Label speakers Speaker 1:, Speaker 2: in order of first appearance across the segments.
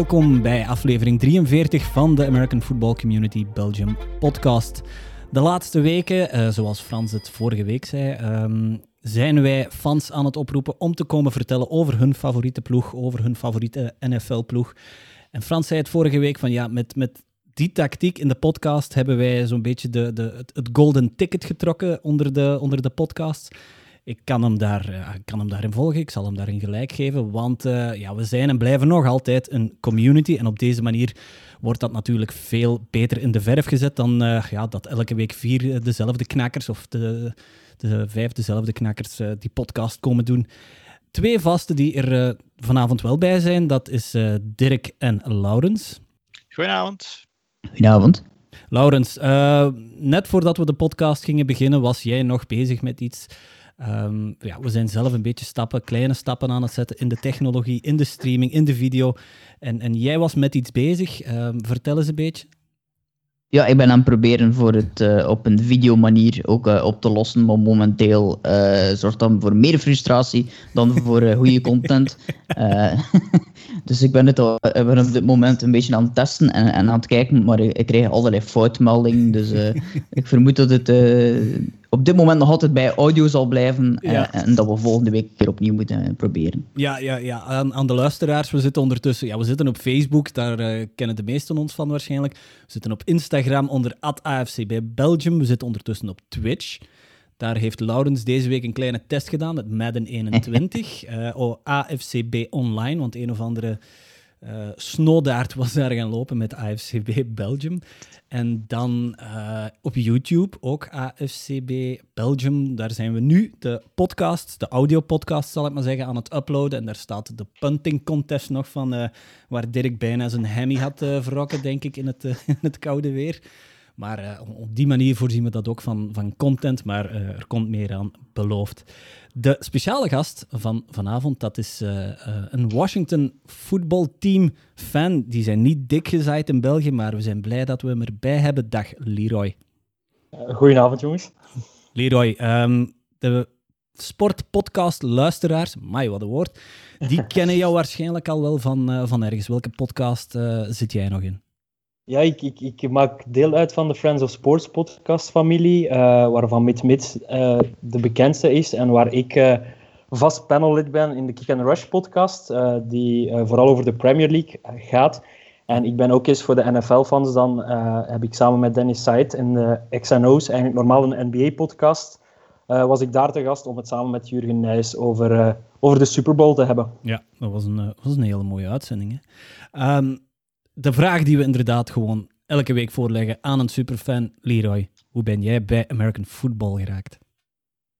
Speaker 1: Welkom bij aflevering 43 van de American Football Community Belgium podcast. De laatste weken, uh, zoals Frans het vorige week zei, um, zijn wij fans aan het oproepen om te komen vertellen over hun favoriete ploeg, over hun favoriete NFL-ploeg. En Frans zei het vorige week van ja, met, met die tactiek in de podcast hebben wij zo'n beetje de, de, het, het, golden ticket getrokken onder de, onder de podcast. Ik kan, hem daar, uh, kan hem daarin volgen, ik zal hem daarin gelijk geven, want uh, ja, we zijn en blijven nog altijd een community. En op deze manier wordt dat natuurlijk veel beter in de verf gezet dan uh, ja, dat elke week vier dezelfde knakkers of de, de vijf dezelfde knakkers die podcast komen doen. Twee vasten die er vanavond wel bij zijn, dat is Dirk en Laurens.
Speaker 2: Goedenavond.
Speaker 3: Goedenavond.
Speaker 1: Laurens, uh, net voordat we de podcast gingen beginnen, was jij nog bezig met iets. Um, ja, we zijn zelf een beetje stappen, kleine stappen aan het zetten in de technologie, in de streaming, in de video. En, en jij was met iets bezig. Uh, vertel eens een beetje.
Speaker 3: Ja, ik ben aan het proberen voor het uh, op een videomanier ook uh, op te lossen, maar momenteel uh, zorgt dat voor meer frustratie dan voor goede content. dus ik ben, het al, ik ben op dit moment een beetje aan het testen en, en aan het kijken, maar ik, ik krijg allerlei foutmeldingen, dus ik vermoed dat het op dit moment nog altijd bij audio zal blijven en, en, dat we volgende week weer opnieuw moeten proberen.
Speaker 1: Ja, ja, ja. Aan, aan, de luisteraars, we zitten ondertussen, ja, we zitten op Facebook, daar kennen de meesten ons van waarschijnlijk. We zitten op Instagram onder AFCB Belgium. We zitten ondertussen op Twitch. Daar heeft Laurens deze week een kleine test gedaan met Madden 21. uh, oh, AFCB Online, want een of andere uh, Snodaard was daar gaan lopen met AFCB Belgium. En dan uh, op YouTube ook AFCB Belgium. Daar zijn we nu de podcast, de audio-podcast zal ik maar zeggen, aan het uploaden. En daar staat de punting contest nog van, uh, waar Dirk bijna zijn hemmy had verrokken, denk ik, in het, in het koude weer. Maar op die manier voorzien we dat ook van, van content, maar er komt meer aan beloofd. De speciale gast van vanavond, dat is uh, uh, een Washington voetbalteam fan. Die zijn niet dik gezaaid in België, maar we zijn blij dat we hem erbij hebben. Dag Leroy.
Speaker 4: Goedenavond jongens.
Speaker 1: Leroy, um, de sportpodcast luisteraars, mij wat een woord, die kennen jou waarschijnlijk al wel van, van ergens. Welke podcast zit jij nog in?
Speaker 4: Ja, ik, ik, maak deel uit van de Friends of Sports podcast familie, uh, waarvan Mid uh, de bekendste is en waar ik uh, vast panellid ben in de Kick and Rush podcast, die vooral over de Premier League gaat. En ik ben ook eens voor de NFL-fans, dan heb ik samen met Dennis Said in de XNO's, eigenlijk normaal een NBA-podcast, was ik daar te gast om het samen met Jurgen Nijs over, over de Super Bowl te hebben.
Speaker 1: Ja, dat was een, was een hele mooie uitzending. Hè? Um, de vraag die we inderdaad gewoon elke week voorleggen aan een superfan, Leroy. Hoe ben jij bij American Football geraakt?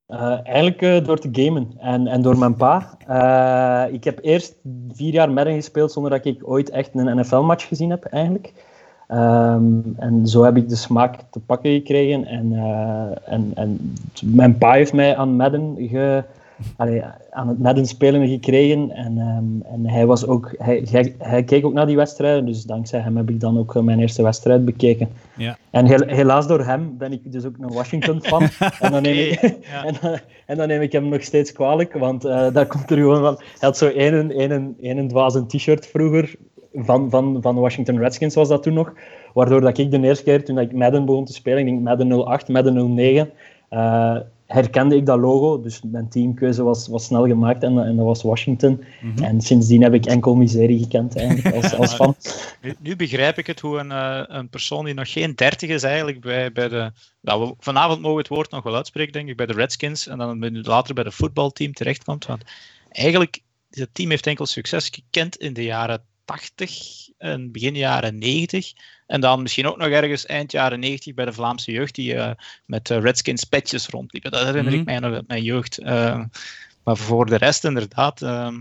Speaker 4: Uh, eigenlijk uh, door te gamen en, en door mijn pa. Uh, ik heb eerst vier jaar Madden gespeeld zonder dat ik ooit echt een NFL-match gezien heb, eigenlijk. Um, en zo heb ik de smaak te pakken gekregen. En, en, en mijn pa heeft mij aan Madden ge, allee, aan het Madden spelen gekregen. En, um, en hij, was ook, hij, hij, hij, keek ook naar die wedstrijden. Dus dankzij hem heb ik dan ook mijn eerste wedstrijd bekeken. Ja. En helaas door hem ben ik dus ook een Washington-fan. en, dan neem ik, en, dan, en dan neem ik hem nog steeds kwalijk. Want uh, daar komt er gewoon van... Hij had zo één, één, één dwaze t-shirt vroeger. Van, van, van Washington Redskins was dat toen nog. Waardoor dat ik de eerste keer, toen ik Madden begon te spelen, ik denk Madden 08, Madden 09... Uh, herkende ik dat logo. Dus mijn teamkeuze was, was snel gemaakt en, en dat was Washington. Mhm. En sindsdien heb ik enkel miserie gekend eigenlijk als, als fan.
Speaker 2: Nu, nu, begrijp ik het hoe een, uh, een persoon die nog geen dertig is eigenlijk bij, bij de... Nou, we, vanavond mogen we het woord nog wel uitspreken, denk ik, bij de Redskins en dan later bij de voetbalteam terechtkomt. Want eigenlijk, dat team heeft enkel succes gekend in de jaren 80 en begin jaren 90. En dan misschien ook nog ergens eind jaren 90 bij de Vlaamse jeugd, die uh, met uh, Redskins petjes rondliepen. Dat herinner ik mhm. mij nog uit mijn jeugd. Uh, maar voor de rest, inderdaad, ehm,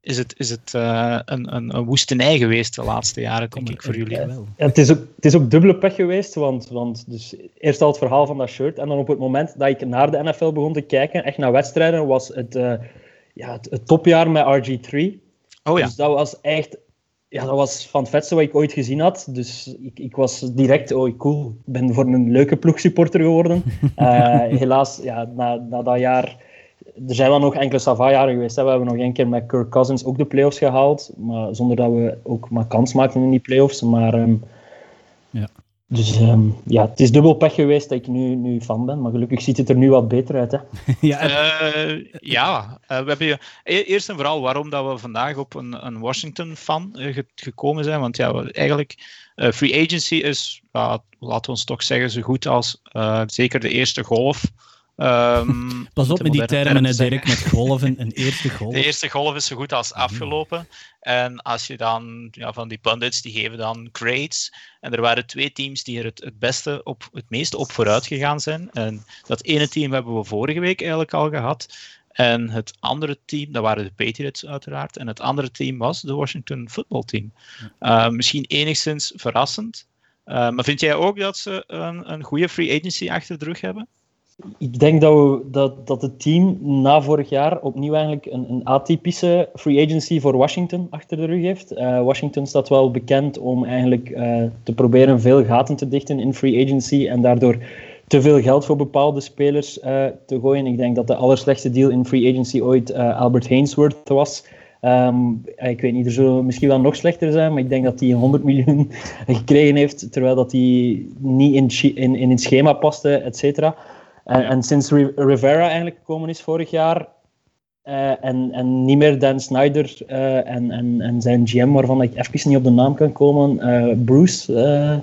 Speaker 2: is het, is het een, een, een, woestenij geweest de laatste jaren, denk ik, voor jullie.
Speaker 4: wel. het, is ook, het is ook dubbele pech geweest, want, want dus eerst al het verhaal van dat shirt, en dan op het moment dat ik naar de NFL begon te kijken, echt naar wedstrijden, was het, ja, het, het, topjaar met RG3. Oh ja. Dus dat was echt ja, dat was van het vetste wat ik ooit gezien had. Dus ik, ik was direct, oh cool, ik ben voor een leuke ploegsupporter geworden. Uh, helaas, ja, na, na dat jaar er zijn wel nog enkele Sava-jaren geweest. Hè. We hebben nog één keer met Kirk Cousins ook de playoffs gehaald. Maar zonder dat we ook maar kans maakten in die playoffs. Maar, ehm,
Speaker 1: ja.
Speaker 4: Dus ehm, ja, het is dubbel pech geweest dat ik nu, nu fan ben. Maar gelukkig ziet het er nu wat beter uit. Hè.
Speaker 2: ja, uh, ja. Uh, we hebben je, e-, eerst en vooral waarom dat we vandaag op een, een Washington-fan uh, gekomen zijn. Want ja, eigenlijk, free agency is, laten we ons toch zeggen, zo goed als zeker de eerste golf. Um,
Speaker 1: Pas op met die termen, term Dirk, met golven. Een eerste golf.
Speaker 2: De eerste golf is zo goed als mhm. afgelopen. En als je dan, ja, van die pundits, die geven dan grades. En er waren twee teams die er het, het beste op, het meeste op vooruit gegaan zijn. En dat ene team hebben we vorige week eigenlijk al gehad. En het andere team, dat waren de Patriots uiteraard. En het andere team was de Washington Football Team. Uh, misschien enigszins verrassend. Uh, maar vind jij ook dat ze een, een goede free agency achter de rug hebben?
Speaker 4: Ik denk dat, we, dat, dat het team na vorig jaar opnieuw eigenlijk een, een atypische free agency voor Washington achter de rug heeft. Uh, Washington staat wel bekend om eigenlijk uh, te proberen veel gaten te dichten in free agency en daardoor te veel geld voor bepaalde spelers uh, te gooien. Ik denk dat de allerslechtste deal in free agency ooit Albert Hainsworth was. Um, ik weet niet, er zullen misschien wel nog slechter zijn, maar ik denk dat hij 100 miljoen gekregen heeft, terwijl dat hij niet in, in, in het schema paste, et cetera. En, en sinds Rivera eigenlijk gekomen is vorig jaar, uh, en, en niet meer Dan Snyder uh, en, en, en zijn GM, waarvan ik even niet op de naam kan komen, uh, Bruce.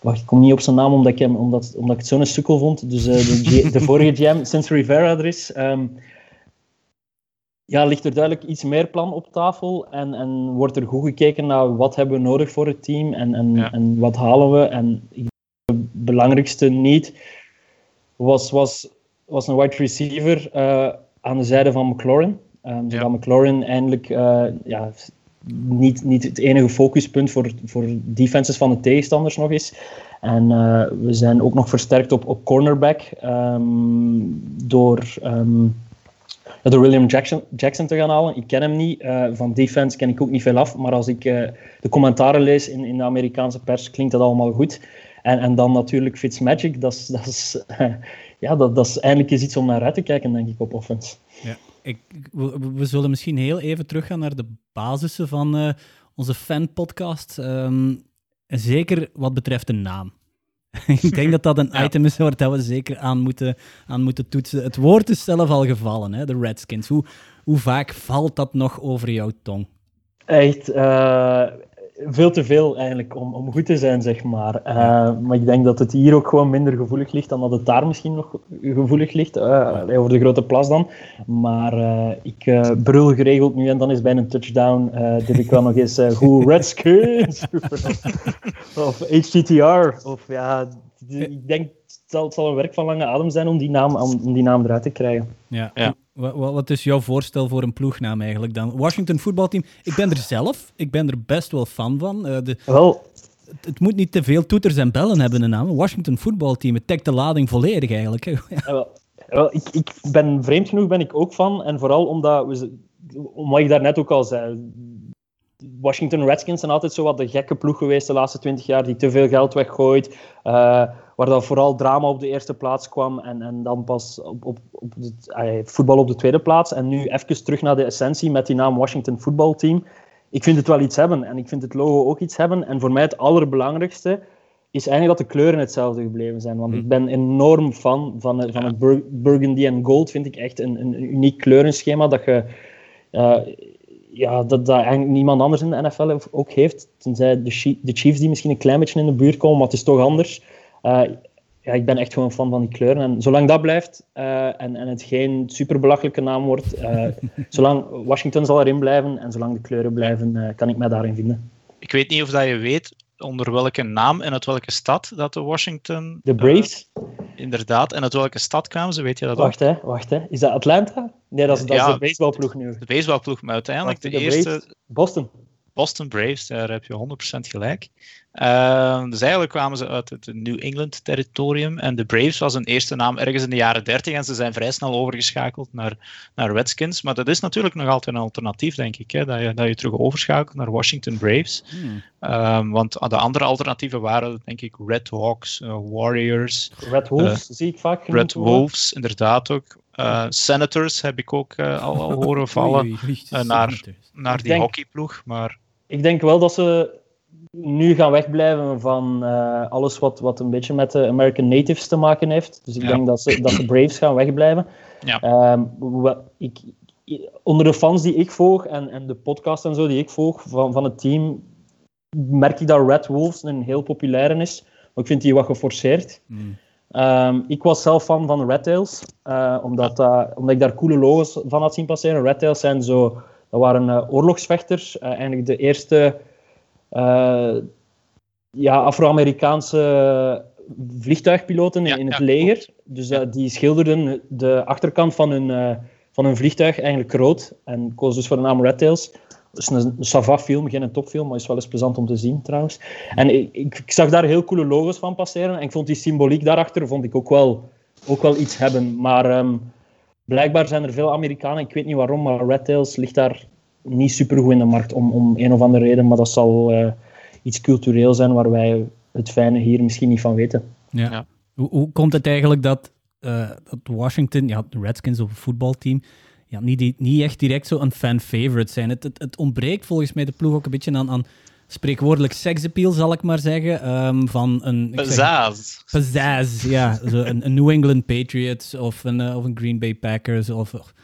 Speaker 4: wacht, ik kom niet op zijn naam omdat ik, hem, omdat, omdat ik het zo'n sukkel vond. Dus de, de, vorige GM, sinds Rivera er is, um, ja, ligt er duidelijk iets meer plan op tafel. En, en wordt er goed gekeken naar wat hebben we nodig voor het team en, en, ja. en wat halen we. En het belangrijkste niet was, was, was een wide receiver uh, aan de zijde van McLaurin. Um, ja. McLaurin eindelijk uh, ja, niet, niet het enige focuspunt voor, voor defenses van de tegenstanders nog is. En uh, we zijn ook nog versterkt op, op cornerback um, door, um, door William Jackson, Jackson te gaan halen. Ik ken hem niet. Uh, van defense ken ik ook niet veel af. Maar als ik uh, de commentaren lees in, in de Amerikaanse pers, klinkt dat allemaal goed. En, en dan natuurlijk Fitzmagic, dat is, dat, is, ja, dat, dat is eindelijk eens iets om naar uit te kijken, denk ik, op offense.
Speaker 1: Ja, ik, we, we, zullen misschien heel even teruggaan naar de basissen van uh, onze fanpodcast. Um, zeker wat betreft de naam. ik denk dat dat een ja. item is waar dat we zeker aan moeten, aan moeten toetsen. Het woord is zelf al gevallen, hè, de Redskins. Hoe, hoe vaak valt dat nog over jouw tong?
Speaker 4: Echt, uh, veel te veel eigenlijk om, om goed te zijn, zeg maar. Uh, maar ik denk dat het hier ook gewoon minder gevoelig ligt dan dat het daar misschien nog gevoelig ligt. Uh, over de grote plas dan. Maar uh, ik brul geregeld nu en dan is bij een touchdown. dit ik wel nog eens hoe Redskins of HTTR. Of ja, ik denk zal, het zal een werk van lange adem zijn om die naam, om die naam eruit te krijgen.
Speaker 1: Ja. ja. Wat, wat, is jouw voorstel voor een ploegnaam eigenlijk dan? Washington voetbalteam. Ik ben er zelf, ik ben er best wel fan van. Uh, de,
Speaker 4: wel.
Speaker 1: Het, het, moet niet te veel toeters en bellen hebben een naam. Washington voetbalteam, het dekt de lading volledig eigenlijk.
Speaker 4: Ja. Wel, wel, ik, ik ben vreemd genoeg ben ik ook van. En vooral omdat, we, omdat ik daarnet ook al zei, Washington Redskins zijn altijd zo wat de gekke ploeg geweest de laatste twintig jaar, die te veel geld weggooit. Uh, waar dan vooral drama op de eerste plaats kwam en, en dan pas op, op, op het, voetbal op de tweede plaats. En nu even terug naar de essentie met die naam Washington Football Team. Ik vind het wel iets hebben en ik vind het logo ook iets hebben. En voor mij het allerbelangrijkste is eigenlijk dat de kleuren hetzelfde gebleven zijn. Want hm. ik ben enorm fan van, van het burgundy en gold. Vind ik echt een, een uniek kleurenschema dat je... Uh, ja, dat, dat eigenlijk niemand anders in de NFL ook heeft. Tenzij de, de Chiefs die misschien een klein beetje in de buurt komen, maar het is toch anders. Uh, ja, ik ben echt gewoon fan van die kleuren. En zolang dat blijft uh, en, en het geen super belachelijke naam wordt, uh, zolang Washington zal erin blijven en zolang de kleuren blijven, kan ik mij daarin vinden.
Speaker 2: Ik weet niet of dat je weet onder welke naam en uit welke stad dat de Washington...
Speaker 4: De Braves?
Speaker 2: inderdaad. En uit welke stad kwamen ze, weet je dat
Speaker 4: wacht, Hè, wacht, hè. Is dat Atlanta? Nee, dat is, dat ja, is de baseballploeg nu.
Speaker 2: De baseballploeg, maar uiteindelijk wacht, de, de, eerste... Braves,
Speaker 4: Boston.
Speaker 2: Boston Braves, daar heb je 100% gelijk. Uh, dus eigenlijk kwamen ze uit het New England territorium. En de Braves was een eerste naam ergens in de jaren 30 en ze zijn vrij snel overgeschakeld naar, naar Redskins. Maar dat is natuurlijk nog altijd een alternatief, denk ik. Hè, dat, je, dat je terug overschakelt naar Washington Braves. Hmm. Um, want de andere alternatieven waren, denk ik, Red Hawks, uh, Warriors.
Speaker 4: Red Wolves uh, zie ik vaak.
Speaker 2: Red Wolves, inderdaad ook. Uh, Senators heb ik ook uh, al, al, horen vallen oei, oei, uh, naar, naar die denk, hockeyploeg. Maar...
Speaker 4: Ik denk wel dat ze nu gaan wegblijven van alles wat, wat een beetje met de American Natives te maken heeft. Dus ik ja. denk dat, ze, dat de Braves gaan wegblijven.
Speaker 2: Ja.
Speaker 4: Um, ik, onder de fans die ik volg en, en de podcast en zo die ik volg van, van het team, merk ik dat Red Wolves een heel populaire is. Maar ik vind die wat geforceerd.
Speaker 1: Mm.
Speaker 4: Um, ik was zelf fan van Red Tails, uh, omdat, uh, omdat ik daar coole logos van had zien passeren. Red Tails zijn zo, dat waren uh, oorlogsvechters, eigenlijk de eerste ja, Afro-Amerikaanse vliegtuigpiloten in,
Speaker 2: Ja,
Speaker 4: in het
Speaker 2: ja,
Speaker 4: leger. Dus die schilderden de achterkant van hun, van hun vliegtuig eigenlijk rood en koos dus voor de naam Red Tails. Het is een, een film, geen een topfilm, maar is wel eens plezant om te zien trouwens. En ik, ik, ik, zag daar heel coole logos van passeren en ik vond die symboliek daarachter vond ik ook wel, ook wel iets hebben. Maar um, blijkbaar zijn er veel Amerikanen, ik weet niet waarom, maar Red Tails ligt daar niet supergoed in de markt om, om een of andere reden. Maar dat zal uh, iets cultureel zijn waar wij het fijne hier misschien niet van weten.
Speaker 1: Ja.
Speaker 2: Ja.
Speaker 1: Hoe, hoe komt het eigenlijk dat, uh, dat Washington, ja, de Redskins op een voetbalteam, ja, niet, niet echt direct zo een fan-favorite zijn. Het, het, het, ontbreekt volgens mij de ploeg ook een beetje aan, aan spreekwoordelijk seksappeal, zal ik maar zeggen. Um, van een...
Speaker 2: Pizzazz.
Speaker 1: Pizzazz, ja. Zo een, een, New England Patriots of een, uh, of een Green Bay Packers. Of, of,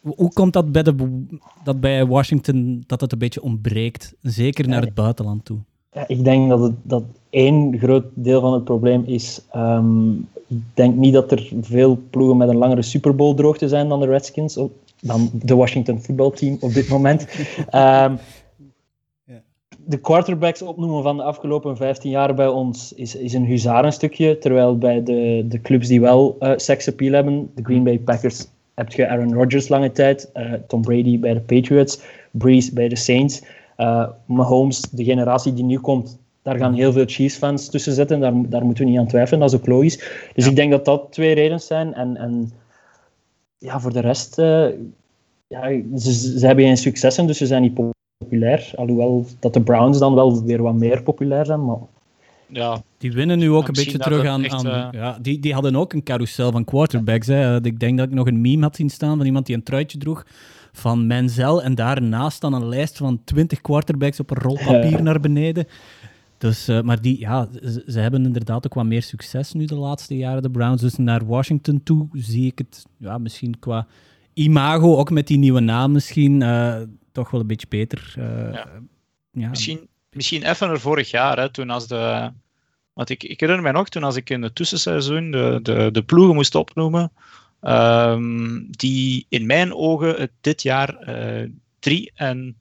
Speaker 1: hoe komt dat bij, de, dat bij Washington dat het een beetje ontbreekt? Zeker naar het buitenland toe.
Speaker 4: Ja, ik denk dat, het, dat één groot deel van het probleem is. Um, ik denk niet dat er veel ploegen met een langere Super Bowl droogte zijn dan de Redskins, dan de Washington voetbalteam op dit moment. um, de quarterbacks opnoemen van de afgelopen 15 jaar bij ons is, is een huzarenstukje. Terwijl bij de, de clubs die wel uh, seksappeal hebben, de Green Bay Packers, heb je Aaron Rodgers lange tijd, uh, Tom Brady bij de Patriots, Breeze bij de Saints. Uh, Mahomes, de generatie die nu komt, daar gaan heel veel Chiefs-fans tussen zitten. Daar, daar moeten we niet aan twijfelen, dat is ook logisch. Dus
Speaker 2: Ja.
Speaker 4: ik denk dat dat twee redenen zijn. En, en ja, voor de rest, uh, ja, ze, ze hebben geen successen, dus ze zijn niet populair. Alhoewel dat de Browns dan wel weer wat meer populair zijn. Maar
Speaker 2: Ja,
Speaker 1: Die winnen nu ook
Speaker 2: Ja,
Speaker 1: een beetje terug aan...
Speaker 2: echt,
Speaker 1: aan
Speaker 2: eh,
Speaker 1: ja, die, die hadden ook een carousel van quarterbacks. Hè. Ik denk dat ik nog een meme had zien staan van iemand die een truitje droeg van Menzel en daarnaast dan een lijst van 20 quarterbacks op een rol papier
Speaker 4: Ja.
Speaker 1: naar beneden. Dus, eh, maar die, ja, ze, ze hebben inderdaad ook wat meer succes nu de laatste jaren, de Browns. Dus naar Washington toe zie ik het ja, misschien qua imago, ook met die nieuwe naam misschien, eh, toch wel een beetje beter. eh,
Speaker 2: Ja.
Speaker 1: ja.
Speaker 2: misschien, misschien even er vorig jaar, hè, toen als de... Want ik, ik herinner mij nog, toen als ik in het tussenseizoen de, de, de ploegen moest opnoemen, ehm, die in mijn ogen het dit jaar eh, drie, en,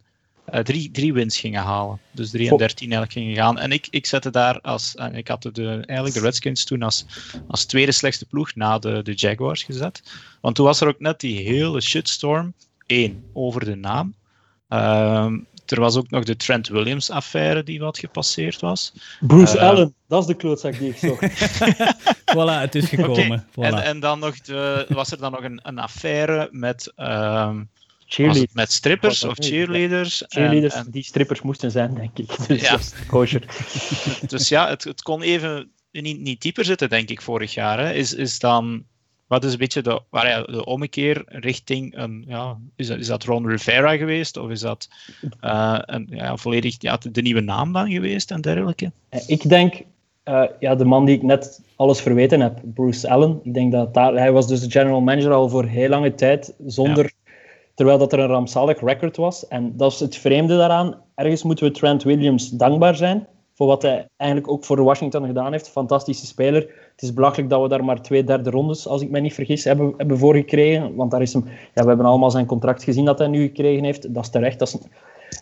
Speaker 2: eh, drie, drie wins gingen halen. Dus 3 en
Speaker 4: Goh.
Speaker 2: 13 eigenlijk gingen gaan. En ik, ik zette daar als... En ik had de, eigenlijk de Redskins toen als, als tweede slechtste ploeg na de, de Jaguars gezet. Want toen was er ook net die hele shitstorm. Eén, over de naam. Ehm, er was ook nog de Trent Williams-affaire die wat gepasseerd was.
Speaker 4: Bruce
Speaker 2: Eh,
Speaker 4: Allen, dat is de klootzak die ik zocht.
Speaker 1: Voilà, het is gekomen. Voilà.
Speaker 2: En, en dan nog de, was er dan nog een, een affaire met, ehm, het met strippers of cheerleaders. En-
Speaker 4: Cheerleaders
Speaker 2: en-
Speaker 4: die strippers moesten zijn, denk ik. Dus
Speaker 2: Ja.
Speaker 4: kosher.
Speaker 2: dus ja, het, het kon even niet, niet dieper zitten, denk ik, vorig jaar. Hè. Is, is dan, wat is een beetje de, waar, ja, de ommekeer richting een, ja, is dat, is dat Ron Rivera geweest? Of is dat eh, een, ja, volledig ja, de, de nieuwe naam dan geweest en dergelijke?
Speaker 4: Eh, Ik denk, eh, ja, de man die ik net alles verweten heb, Bruce Allen. Ik denk dat daar, hij was dus de general manager al voor heel lange tijd, zonder, terwijl dat er een rampzalig record was. En dat is het vreemde daaraan. Ergens moeten we Trent Williams dankbaar zijn voor wat hij eigenlijk ook voor Washington gedaan heeft. Fantastische speler. Het is belachelijk dat we daar maar twee derde rondes, als ik me niet vergis, hebben, hebben voor gekregen. Want daar is hem, ja, we hebben allemaal zijn contract gezien dat hij nu gekregen heeft. Dat is terecht. Dat is,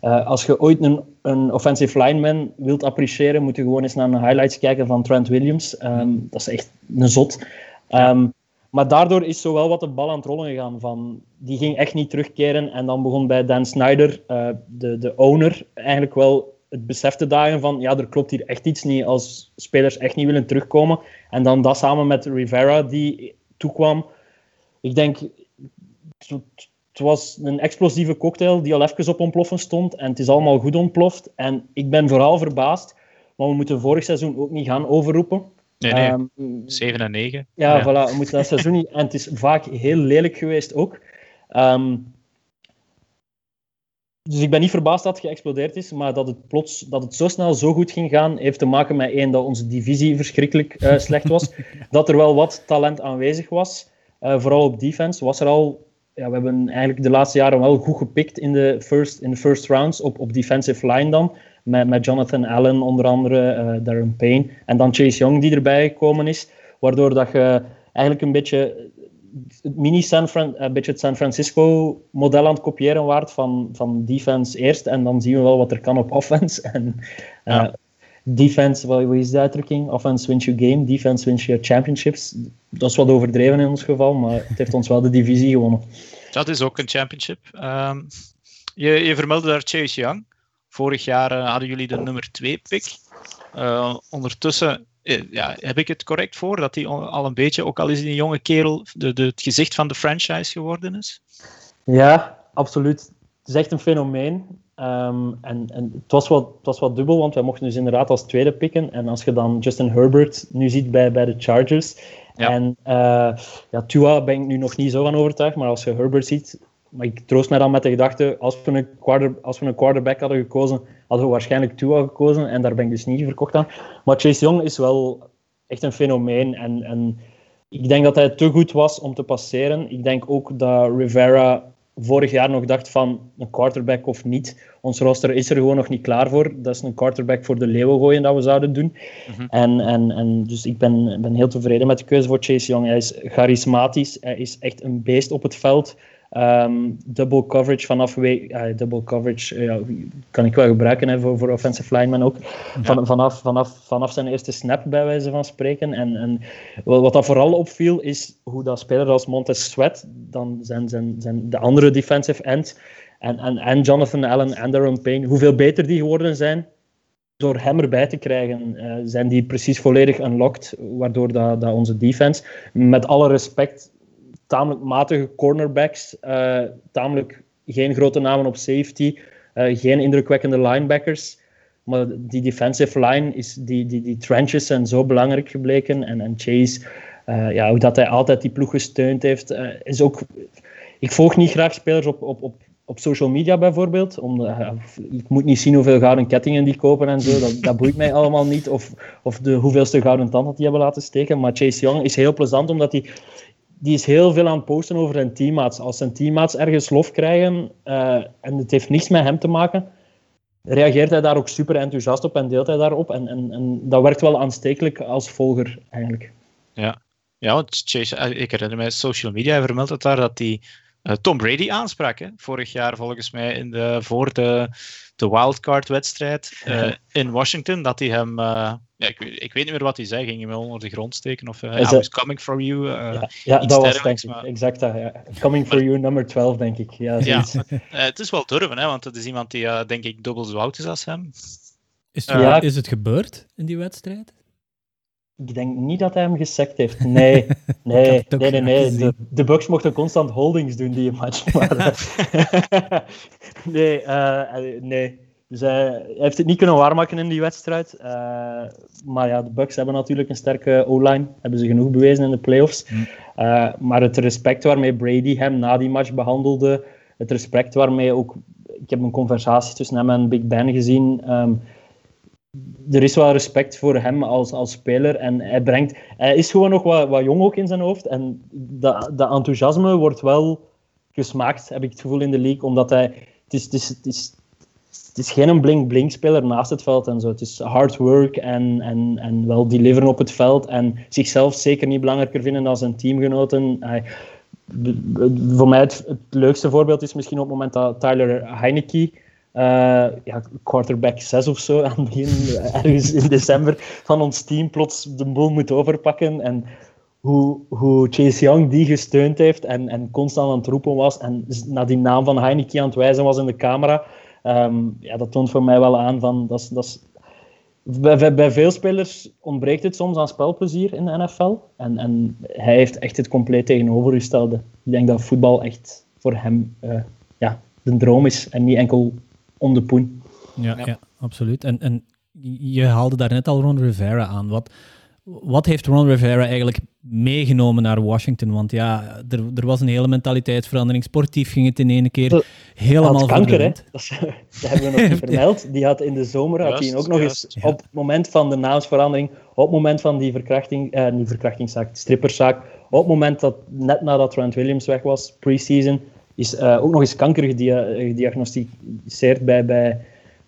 Speaker 4: eh, als je ooit een, een offensive lineman wilt appreciëren, moet je gewoon eens naar de highlights kijken van Trent Williams. Ehm, dat is echt een zot. Ehm, maar daardoor is zowel wat de bal aan het rollen gegaan. Van, die ging echt niet terugkeren. En dan begon bij Dan Snyder, eh, de, de owner, eigenlijk wel het besef te dagen van ja, er klopt hier echt iets niet als spelers echt niet willen terugkomen. En dan dat samen met Rivera die toekwam. Ik denk, het was een explosieve cocktail die al even op ontploffen stond. En het is allemaal goed ontploft. En ik ben vooral verbaasd, maar we moeten vorig seizoen ook niet gaan overroepen.
Speaker 2: Nee, nee.
Speaker 4: Ehm,
Speaker 2: 7 en 9.
Speaker 4: ja, voilà, we moeten dat seizoen niet. En het is vaak heel lelijk geweest ook. Ehm, dus ik ben niet verbaasd dat het geëxplodeerd is, maar dat het plots dat het zo snel zo goed ging gaan, heeft te maken met één, dat onze divisie verschrikkelijk eh, slecht was. Dat er wel wat talent aanwezig was. Eh, vooral op defense was er al. Ja, we hebben eigenlijk de laatste jaren wel goed gepikt in de first, in de first rounds op, op defensive line dan. Met, met Jonathan Allen onder andere, eh, Darren Payne. En dan Chase Young die erbij gekomen is. Waardoor dat je eigenlijk een beetje mini San Fran, een beetje het San Francisco model aan het kopiëren waard van, van defense eerst en dan zien we wel wat er kan op offense. En, uh,
Speaker 2: Ja.
Speaker 4: Defense, wat is de uitdrukking? Offense wins you game, defense wins you championships. Dat is wat overdreven in ons geval, maar het heeft ons wel de divisie gewonnen.
Speaker 2: Dat is ook een championship. Ehm, je, je vermeldde daar Chase Young. Vorig jaar eh, hadden jullie de nummer 2 pick. Eh, ondertussen eh, ja, heb ik het correct voor dat hij al een beetje, ook al is hij een jonge kerel, de, de, het gezicht van de franchise geworden is.
Speaker 4: Ja, absoluut. Het is echt een fenomeen. Ehm, en en het, was wat, het was wat dubbel, want wij mochten dus inderdaad als tweede picken. En als je dan Justin Herbert nu ziet bij, bij de Chargers.
Speaker 2: Ja.
Speaker 4: En eh, ja, Tua ben ik nu nog niet zo van overtuigd, maar als je Herbert ziet. Maar ik troost mij dan met de gedachte, als we, een quarter, als we een quarterback hadden gekozen, hadden we waarschijnlijk Tua gekozen. En daar ben ik dus niet verkocht aan. Maar Chase Young is wel echt een fenomeen. En, en ik denk dat hij te goed was om te passeren. Ik denk ook dat Rivera vorig jaar nog dacht van een quarterback of niet. Ons roster is er gewoon nog niet klaar voor. Dat is een quarterback voor de leeuwen gooien dat we zouden doen.
Speaker 2: Mhm.
Speaker 4: en, en, en dus ik ben, ben heel tevreden met de keuze voor Chase Young. Hij is charismatisch. Hij is echt een beest op het veld. Ehm, double coverage vanaf week, eh, double coverage eh, kan ik wel gebruiken hè, voor, voor offensive linemen ook. Van, vanaf, vanaf, vanaf zijn eerste snap, bij wijze van spreken. En, en wat wat dat vooral opviel, is hoe dat speler als Montez Sweat, dan zijn, zijn, zijn de andere defensive end, en, en, en Jonathan Allen en Darren Payne, hoeveel beter die geworden zijn door hem erbij te krijgen. eh, zijn die precies volledig unlocked, waardoor dat, dat onze defense, met alle respect, tamelijk matige cornerbacks, eh, tamelijk geen grote namen op safety, eh, geen indrukwekkende linebackers. Maar die defensive line, is, die, die, die trenches zijn zo belangrijk gebleken. En, en Chase, eh, ja, hoe dat hij altijd die ploeg gesteund heeft, is ook... Ik volg niet graag spelers op, op, op, op social media bijvoorbeeld. Eh, ik moet niet zien hoeveel gouden kettingen die kopen en zo. Dat, dat boeit mij allemaal niet. Of, of de hoeveelste gouden tand dat die hebben laten steken. Maar Chase Young is heel plezant, omdat hij die is heel veel aan het posten over zijn teammaats. Als zijn teammaats ergens lof krijgen eh, en het heeft niets met hem te maken, reageert hij daar ook super enthousiast op en deelt hij daarop. En, en, en dat werkt wel aanstekelijk als volger, eigenlijk.
Speaker 2: Ja, ja want Chase, eh, ik herinner mij social media, vermeldt het daar dat hij eh, Tom Brady aansprak. Hè? Vorig jaar volgens mij in de, voor de, de wildcard-wedstrijd eh, in Washington, dat hij hem... eh, ja, ik, weet, ik weet niet meer wat hij zei, ging hij hem onder de grond steken? Of uh,
Speaker 4: Is
Speaker 2: I
Speaker 4: dat-
Speaker 2: was coming for you.
Speaker 4: ja, ja dat was denk ik
Speaker 2: maar-
Speaker 4: exact dat. Ja. Coming for you, number 12, denk ik. Ja,
Speaker 2: ja,
Speaker 4: zoiets.
Speaker 2: maar, eh, het is wel durven, hè, want het is iemand die, eh, denk ik, dubbel zo oud is als hem.
Speaker 1: Is,
Speaker 4: Ja.
Speaker 1: het, is het gebeurd in die wedstrijd?
Speaker 4: Ik denk niet dat hij hem gesekt heeft. Nee, nee, nee, nee. De, de Bucks mochten constant holdings doen die match. Maar, nee, eh, nee. Dus hij, hij heeft het niet kunnen waarmaken in die wedstrijd. Eh, maar ja, de Bucks hebben natuurlijk een sterke O-line. Hebben ze genoeg bewezen in de playoffs. Eh, maar het respect waarmee Brady hem na die match behandelde, het respect waarmee ook... Ik heb een conversatie tussen hem en Big Ben gezien. ehm, er is wel respect voor hem als, als speler. En hij, brengt, hij is gewoon nog wat, wat jong ook in zijn hoofd. En dat, dat enthousiasme wordt wel gesmaakt, heb ik het gevoel, in de league. Omdat hij... Het is, het is, het is, het is geen blink-blink speler naast het veld en zo. Het is hard work en, en, en wel deliveren op het veld. En zichzelf zeker niet belangrijker vinden dan zijn teamgenoten. Voor mij het, het leukste voorbeeld is misschien op het moment dat Tyler Heineke, eh, ja, quarterback 6 of zo, aan het begin, ergens in december, van ons team plots de boel moet overpakken. En hoe, hoe Chase Young die gesteund heeft en, en constant aan het roepen was en naar die naam van Heineke aan het wijzen was in de camera. Ehm, ja, dat toont voor mij wel aan van dat dat bij, bij- veel spelers ontbreekt het soms aan spelplezier in de NFL. En, en hij heeft echt het compleet tegenovergestelde. Ik denk dat voetbal echt voor hem eh, ja, de droom is en niet enkel om de poen.
Speaker 1: Ja,
Speaker 2: Ja.
Speaker 1: ja. absoluut. En, en je haalde daar net al Ron Rivera aan. Wat, Wat heeft Ron Rivera eigenlijk meegenomen naar Washington? Want ja, er, er was een hele mentaliteitsverandering. Sportief ging het in één keer helemaal
Speaker 4: Hij had kanker, hè? Dat, is- dat hebben we nog niet vermeld. Die had in de zomer had hij ook nog eens
Speaker 1: ja.
Speaker 4: op het moment van de naamsverandering, op het moment van die verkrachting, eh, niet verkrachtingszaak, stripperszaak, op het moment dat net nadat Trent Williams weg was, pre-season, is eh, ook nog eens kanker gedia- gediagnosticeerd bij, bij,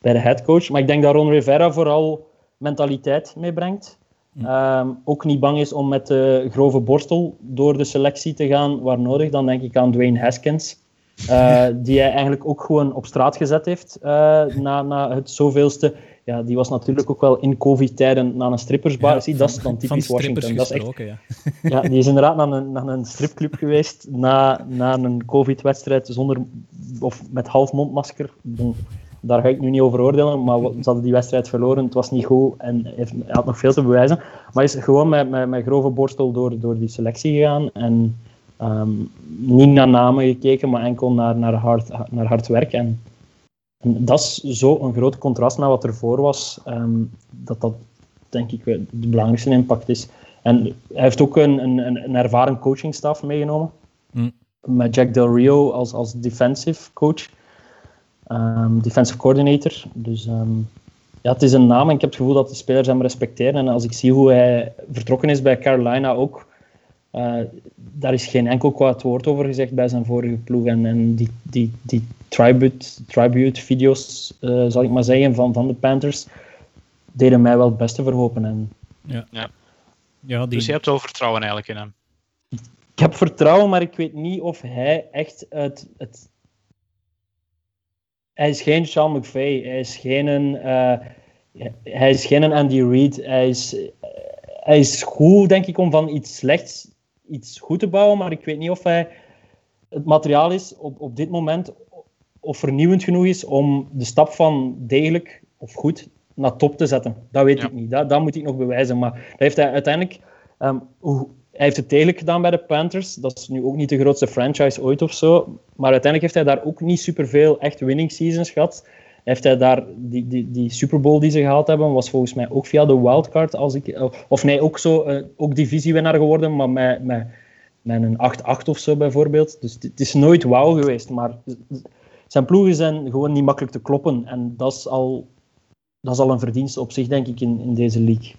Speaker 4: bij de headcoach. Maar ik denk dat Ron Rivera vooral mentaliteit meebrengt. Ehm, ook niet bang is om met de grove borstel door de selectie te gaan waar nodig. Dan denk ik aan Dwayne Haskins. eh, die hij eigenlijk ook gewoon op straat gezet heeft eh, na, na het zoveelste. Ja, die was natuurlijk ook wel in COVID-tijden naar een strippersbar.
Speaker 1: Ja,
Speaker 4: Zie, dat is dan typisch Washington. Dat is echt,
Speaker 1: ja.
Speaker 4: ja, die is inderdaad naar een, naar een stripclub geweest na, na een COVID-wedstrijd zonder of met half mondmasker. Daar ga ik nu niet over oordelen, maar ze hadden die wedstrijd verloren. Het was niet goed en hij heeft- had nog veel te bewijzen. Maar hij is gewoon met, met, met grove borstel door, door die selectie gegaan. En ehm, niet naar namen gekeken, maar enkel naar, naar, hard, naar hard werk. En dat is zo een groot contrast naar wat ervoor was. ehm, dat dat, denk ik, de belangrijkste impact is. En hij heeft ook een, een, een een ervaren coachingstaf meegenomen.
Speaker 1: Mm.
Speaker 4: Met Jack Del Rio als, als defensive coach. Ehm, defensive coordinator. Dus ehm, ja, het is een naam en ik heb het gevoel dat de spelers hem respecteren. En als ik zie hoe hij vertrokken is bij Carolina ook, eh, daar is geen enkel kwaad woord over gezegd bij zijn vorige ploeg. En, en die, die, die tribute, tribute video's, eh, zal ik maar zeggen, van, van de Panthers, deden mij wel het beste verhopen. En
Speaker 1: Ja, die,
Speaker 2: Dus je hebt wel vertrouwen eigenlijk in hem.
Speaker 4: ik heb vertrouwen, maar ik weet niet of hij echt het. het hij is geen Sean McVay, hij is geen, een, eh, hij is geen een Andy Reid. Hij is, hij is goed, denk ik, om van iets slechts iets goed te bouwen, maar ik weet niet of hij het materiaal is op, op dit moment of vernieuwend genoeg is om de stap van degelijk of goed naar top te zetten. Dat weet
Speaker 2: Ja.
Speaker 4: ik niet. Dat, dat moet ik nog bewijzen. Maar dat heeft hij uiteindelijk... hoe, hij heeft het degelijk gedaan bij de Panthers. Dat is nu ook niet de grootste franchise ooit of zo. Maar uiteindelijk heeft hij daar ook niet superveel echt winning seasons gehad. Heeft hij daar die, die, die Super Bowl die ze gehaald hebben, was volgens mij ook via de wildcard. Als ik, of nee, ook, zo, eh, ook divisiewinnaar geworden, maar met, met, met een 8-8 of zo bijvoorbeeld. Dus het is nooit wauw geweest. Maar zijn ploegen zijn gewoon niet makkelijk te kloppen. En dat is al, dat is al een verdienste op zich, denk ik, in, in deze league.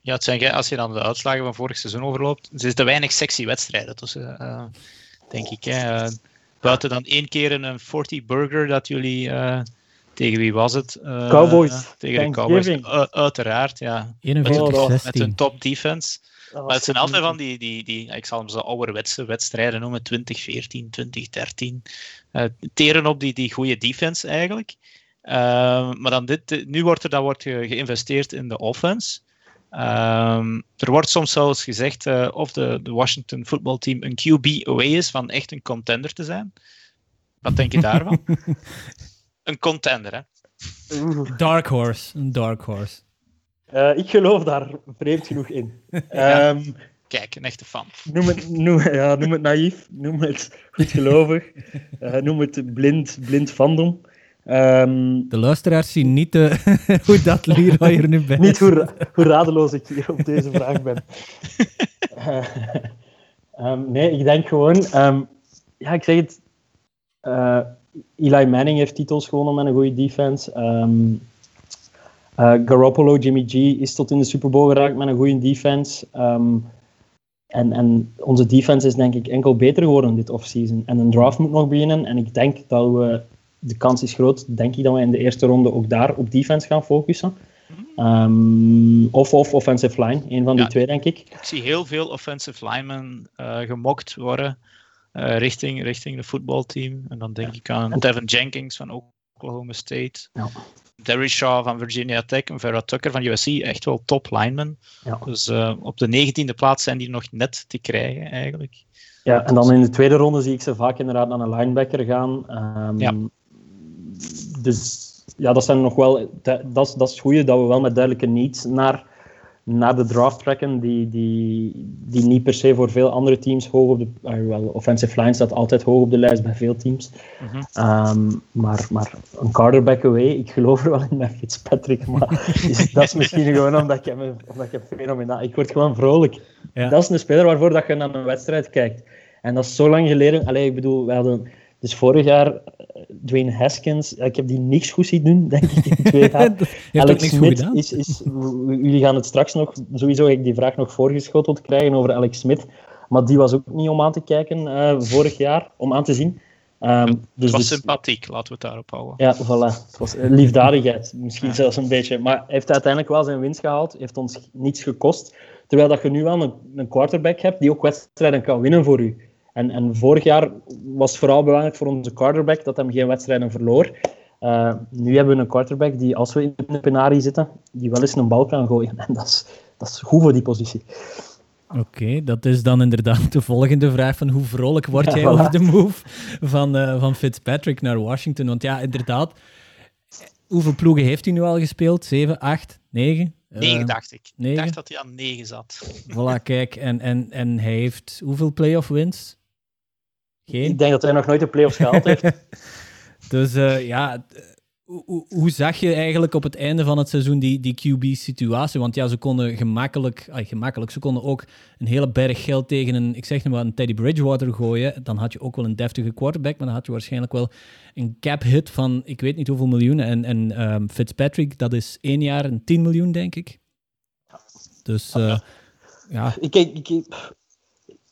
Speaker 2: Ja, het zijn, als je dan de uitslagen van vorig seizoen overloopt, er zitten weinig sexy wedstrijden tussen, eh, denk ik. Hè. Eh, buiten dan één keer een 40 burger dat jullie, eh, tegen wie was het? Eh,
Speaker 4: Cowboys.
Speaker 2: tegen de Cowboys. Uiteraard, ja.
Speaker 1: 41,
Speaker 2: Met
Speaker 1: 16.
Speaker 2: een top defense. Maar het zijn altijd van
Speaker 4: die...
Speaker 2: die, die, ik zal hem zo ouderwetse wedstrijden noemen, 2014, 2013. Eh teren op die, die goede defense eigenlijk. Eh, maar dan dit, nu wordt er dan wordt ge- geïnvesteerd in de offense. Ehm, er wordt soms zelfs gezegd eh, of de, de Washington footballteam een QB away is van echt een contender te zijn. Wat denk je daarvan? een contender, hè?
Speaker 1: Dark Horse. Een Dark Horse.
Speaker 4: Eh, ik geloof daar vreemd genoeg in. Ehm,
Speaker 2: Kijk, een echte fan.
Speaker 4: noem, het, noem, ja, noem het naïef, noem het goedgelovig, eh noem het blind, blind fandom. Ehm,
Speaker 1: De luisteraars zien niet eh, hoe dat Leroy er nu bij
Speaker 4: niet hoe, hoe radeloos ik hier op deze vraag ben. Eh, ehm, nee, ik denk gewoon... ehm, ja, ik zeg het... eh, Eli Manning heeft titels gewonnen met een goede defense. Eh, Garoppolo, Jimmy G is tot in de Super Bowl geraakt met een goede defense. Ehm, en, en onze defense is denk ik enkel beter geworden dit offseason. En een draft moet nog beginnen. En ik denk dat we... De kans is groot, denk ik, dat we in de eerste ronde ook daar op defense gaan focussen. Ehm, of, of offensive line, een van die twee, denk ik.
Speaker 2: Ik zie heel veel offensive linemen eh, gemokt worden eh, richting, richting de voetbalteam. En dan denk ik aan Devin Jenkins van Oklahoma State.
Speaker 4: Ja.
Speaker 2: Derry Shaw van Virginia Tech en Vera Tucker van USC. Echt wel top linemen.
Speaker 4: Ja.
Speaker 2: Dus eh, op de negentiende plaats zijn die nog net te krijgen eigenlijk.
Speaker 4: Ja, en dan in de tweede ronde zie ik ze vaak inderdaad naar een linebacker gaan. Ehm,
Speaker 2: Ja.
Speaker 4: Dus ja, dat zijn nog wel. Dat, dat, is, dat is het goede dat we wel met duidelijke needs naar, naar de draft trekken die, die, die niet per se voor veel andere teams hoog op de... Uh, wel, offensive line staat altijd hoog op de lijst bij veel teams.
Speaker 2: Mhm.
Speaker 4: Um, maar, maar een quarterback away, ik geloof er wel in met Fitzpatrick, maar is, dat is misschien gewoon omdat ik hem, omdat ik hem fenomenaal... Ik word gewoon vrolijk.
Speaker 1: Ja.
Speaker 4: Dat is een speler waarvoor dat je naar een wedstrijd kijkt. En dat is zo lang geleden... Allee, ik bedoel, we hadden... Dus vorig jaar, uh, Dwayne Haskins, ik heb die niks goed zien doen, denk ik, in twee jaar. Alex
Speaker 1: niks goed
Speaker 4: Smith
Speaker 1: gedaan.
Speaker 4: is, is... Jullie gaan het straks nog... Sowieso ik die vraag nog voorgeschoteld krijgen over Alex Smith. Maar die was ook niet om aan te kijken uh, vorig jaar, om aan te zien. Um,
Speaker 2: Het
Speaker 4: dus,
Speaker 2: was
Speaker 4: dus-
Speaker 2: sympathiek, laten we het daarop houden.
Speaker 4: ja, voilà. Het was eh, liefdadigheid, misschien zelfs een beetje. Maar hij heeft uiteindelijk wel zijn winst gehaald, heeft ons niets gekost. Terwijl dat je nu wel een, een quarterback hebt die ook wedstrijden kan winnen voor u. En, en vorig jaar was het vooral belangrijk voor onze quarterback dat hij geen wedstrijden verloor. Uh, nu hebben we een quarterback die, als we in de penarie zitten, die wel eens een bal kan gooien. En dat is, dat is goed voor die positie.
Speaker 1: Oké, okay, dat is dan inderdaad de volgende vraag van hoe vrolijk word
Speaker 4: Ja,
Speaker 1: jij
Speaker 4: voilà.
Speaker 1: over de move van, uh, van Fitzpatrick naar Washington? Want ja, inderdaad, hoeveel ploegen heeft hij nu al gespeeld? 7, 8, 9?
Speaker 2: 9 dacht ik.
Speaker 1: negen?
Speaker 2: Ik dacht dat hij aan 9 zat.
Speaker 1: Voilà, kijk, en, en, en hij heeft hoeveel playoff wins? Geen?
Speaker 4: Ik denk dat hij nog nooit de playoffs gehaald heeft.
Speaker 1: dus uh, ja, hoe, hoe, zag je eigenlijk op het einde van het seizoen die, die QB-situatie? Want ja, ze konden gemakkelijk, ay, gemakkelijk, ze konden ook een hele berg geld tegen een, ik zeg maar, een Teddy Bridgewater gooien. Dan had je ook wel een deftige quarterback, maar dan had je waarschijnlijk wel een cap hit van ik weet niet hoeveel miljoenen. En, en um, Fitzpatrick, dat is één jaar een 10 miljoen, denk ik. Dus uh, ja.
Speaker 4: Ik, ik, ik,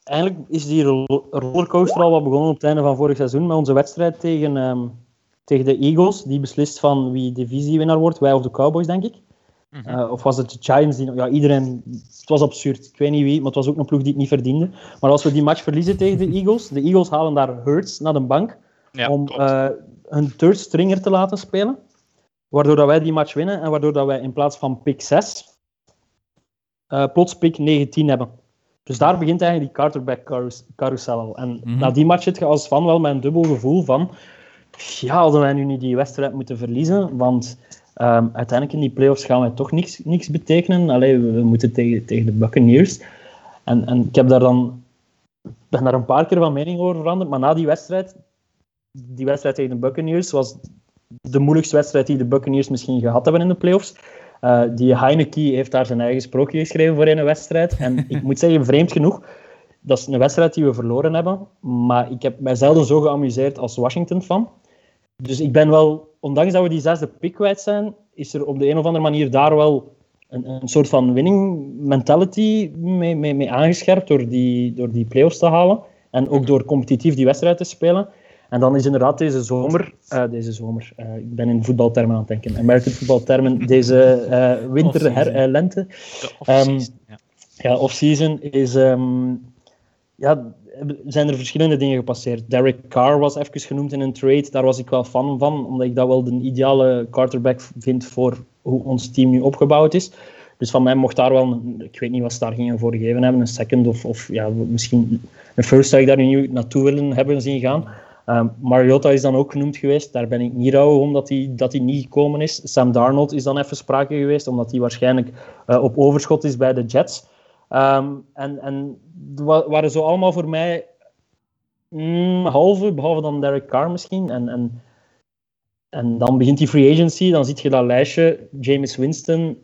Speaker 4: eigenlijk is die rollercoaster al wat begonnen op het einde van vorig seizoen met onze wedstrijd tegen, um, tegen de Eagles. Die beslist van wie divisiewinnaar wordt, wij of de Cowboys, denk ik. Mm -hmm. uh, of was het de Giants? Die, ja, iedereen... Het was absurd. Ik weet niet wie, maar het was ook een ploeg die het niet verdiende. Maar als we die match verliezen tegen de Eagles, de Eagles halen daar Hurts naar de bank
Speaker 2: ja,
Speaker 4: om uh, een third stringer te laten spelen. Waardoor dat wij die match winnen en waardoor dat wij in plaats van pick 6 uh, plots pick 19 hebben. Dus daar begint eigenlijk die quarterback carous carousel al. En
Speaker 1: Mhm.
Speaker 4: mm -hmm. na die match zit je als fan wel met een dubbel gevoel van... Ja, hadden wij nu niet die wedstrijd moeten verliezen? Want um, uiteindelijk in die playoffs gaan wij toch niks, niks betekenen. Allee, we, we moeten tegen, tegen de Buccaneers. En, en ik heb daar dan... ben daar een paar keer van mening over veranderd. Maar na die wedstrijd... Die wedstrijd tegen de Buccaneers was de moeilijkste wedstrijd die de Buccaneers misschien gehad hebben in de playoffs. Uh, die Heineke heeft daar zijn eigen sprookje geschreven voor een wedstrijd. En ik moet zeggen, vreemd genoeg, dat is een wedstrijd die we verloren hebben. Maar ik heb mij zelden zo geamuseerd als Washington-fan. Dus ik ben wel, ondanks dat we die zesde pick kwijt zijn, is er op de een of andere manier daar wel een, een soort van winning mentality mee, mee, mee aangescherpt door die, door die playoffs te halen. En ook door competitief die wedstrijd te spelen. En dan is inderdaad deze zomer, uh, deze zomer, uh, ik ben in voetbaltermen aan het denken, American voetbaltermen, deze uh, winter, her, lente,
Speaker 2: um,
Speaker 4: ja. ja, off-season, is, um, ja, zijn er verschillende dingen gepasseerd. Derek Carr was even genoemd in een trade, daar was ik wel fan van, omdat ik dat wel de ideale quarterback vind voor hoe ons team nu opgebouwd is. Dus van mij mocht daar wel, ik weet niet wat ze daar gingen voor gegeven hebben, een second of, of ja, misschien een first zou ik daar nu naartoe willen hebben zien gaan. Um, Mariota is dan ook genoemd geweest. Daar ben ik niet rouw hij dat hij niet gekomen is. Sam Darnold is dan even sprake geweest, omdat hij waarschijnlijk uh, op overschot is bij de Jets. Um, en, en waren zo allemaal voor mij mm, halve, behalve dan Derek Carr misschien. En, en, en dan begint die free agency, dan zie je dat lijstje. James Winston,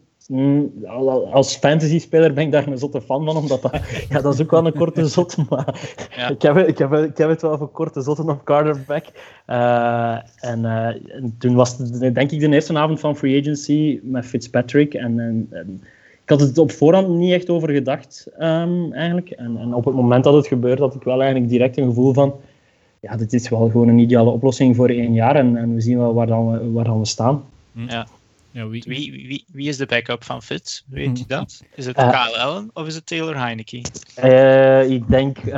Speaker 4: als fantasy-speler ben ik daar een zotte fan van, omdat dat, ja, dat is ook wel een korte zot, maar ja. ik, heb, ik, heb, ik heb het wel voor korte zotten op quarterback. Uh, en, uh, en, toen was het, denk ik de eerste avond van free agency met Fitzpatrick. En, en, en ik had het op voorhand niet echt over gedacht, um, eigenlijk. En, en, op het moment dat het gebeurde, had ik wel eigenlijk direct een gevoel van ja, dit is wel gewoon een ideale oplossing voor één jaar en, en we zien wel waar dan we, waar dan we staan.
Speaker 2: Ja.
Speaker 1: Ja, wie...
Speaker 2: Wie, wie, wie is de backup van Fitz? Weet je
Speaker 1: Hmm.
Speaker 2: dat? Is het
Speaker 4: Uh,
Speaker 2: Kyle Allen of is het Taylor Heineke?
Speaker 4: Uh, ik denk, uh,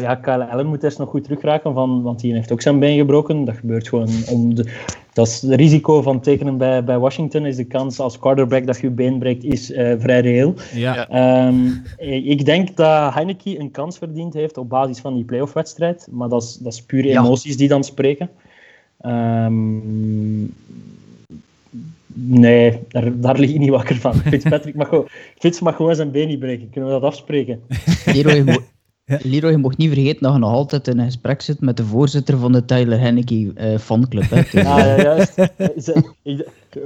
Speaker 4: ja, Kyle Allen moet eerst nog goed terugraken, van, want die heeft ook zijn been gebroken. Dat gebeurt gewoon om de... Dat is het risico van tekenen bij, bij Washington, is de kans als quarterback dat je je been breekt, is uh, vrij reëel.
Speaker 1: Ja.
Speaker 4: Um, ik denk dat Heineke een kans verdiend heeft op basis van die playoff-wedstrijd, maar dat is, dat is puur
Speaker 3: Ja.
Speaker 4: emoties die dan spreken. Um, Nee, daar, daar lig ik niet wakker van. Fitzpatrick mag, gewoon, Fitz mag gewoon zijn been niet breken. Kunnen we dat afspreken?
Speaker 3: Leroy, mo Leroy, je mocht niet vergeten dat je nog altijd in een gesprek zit met de voorzitter van de Tyler Henneke uh, fanclub. Hè? Dus,
Speaker 4: ah, ja, juist. Zijn,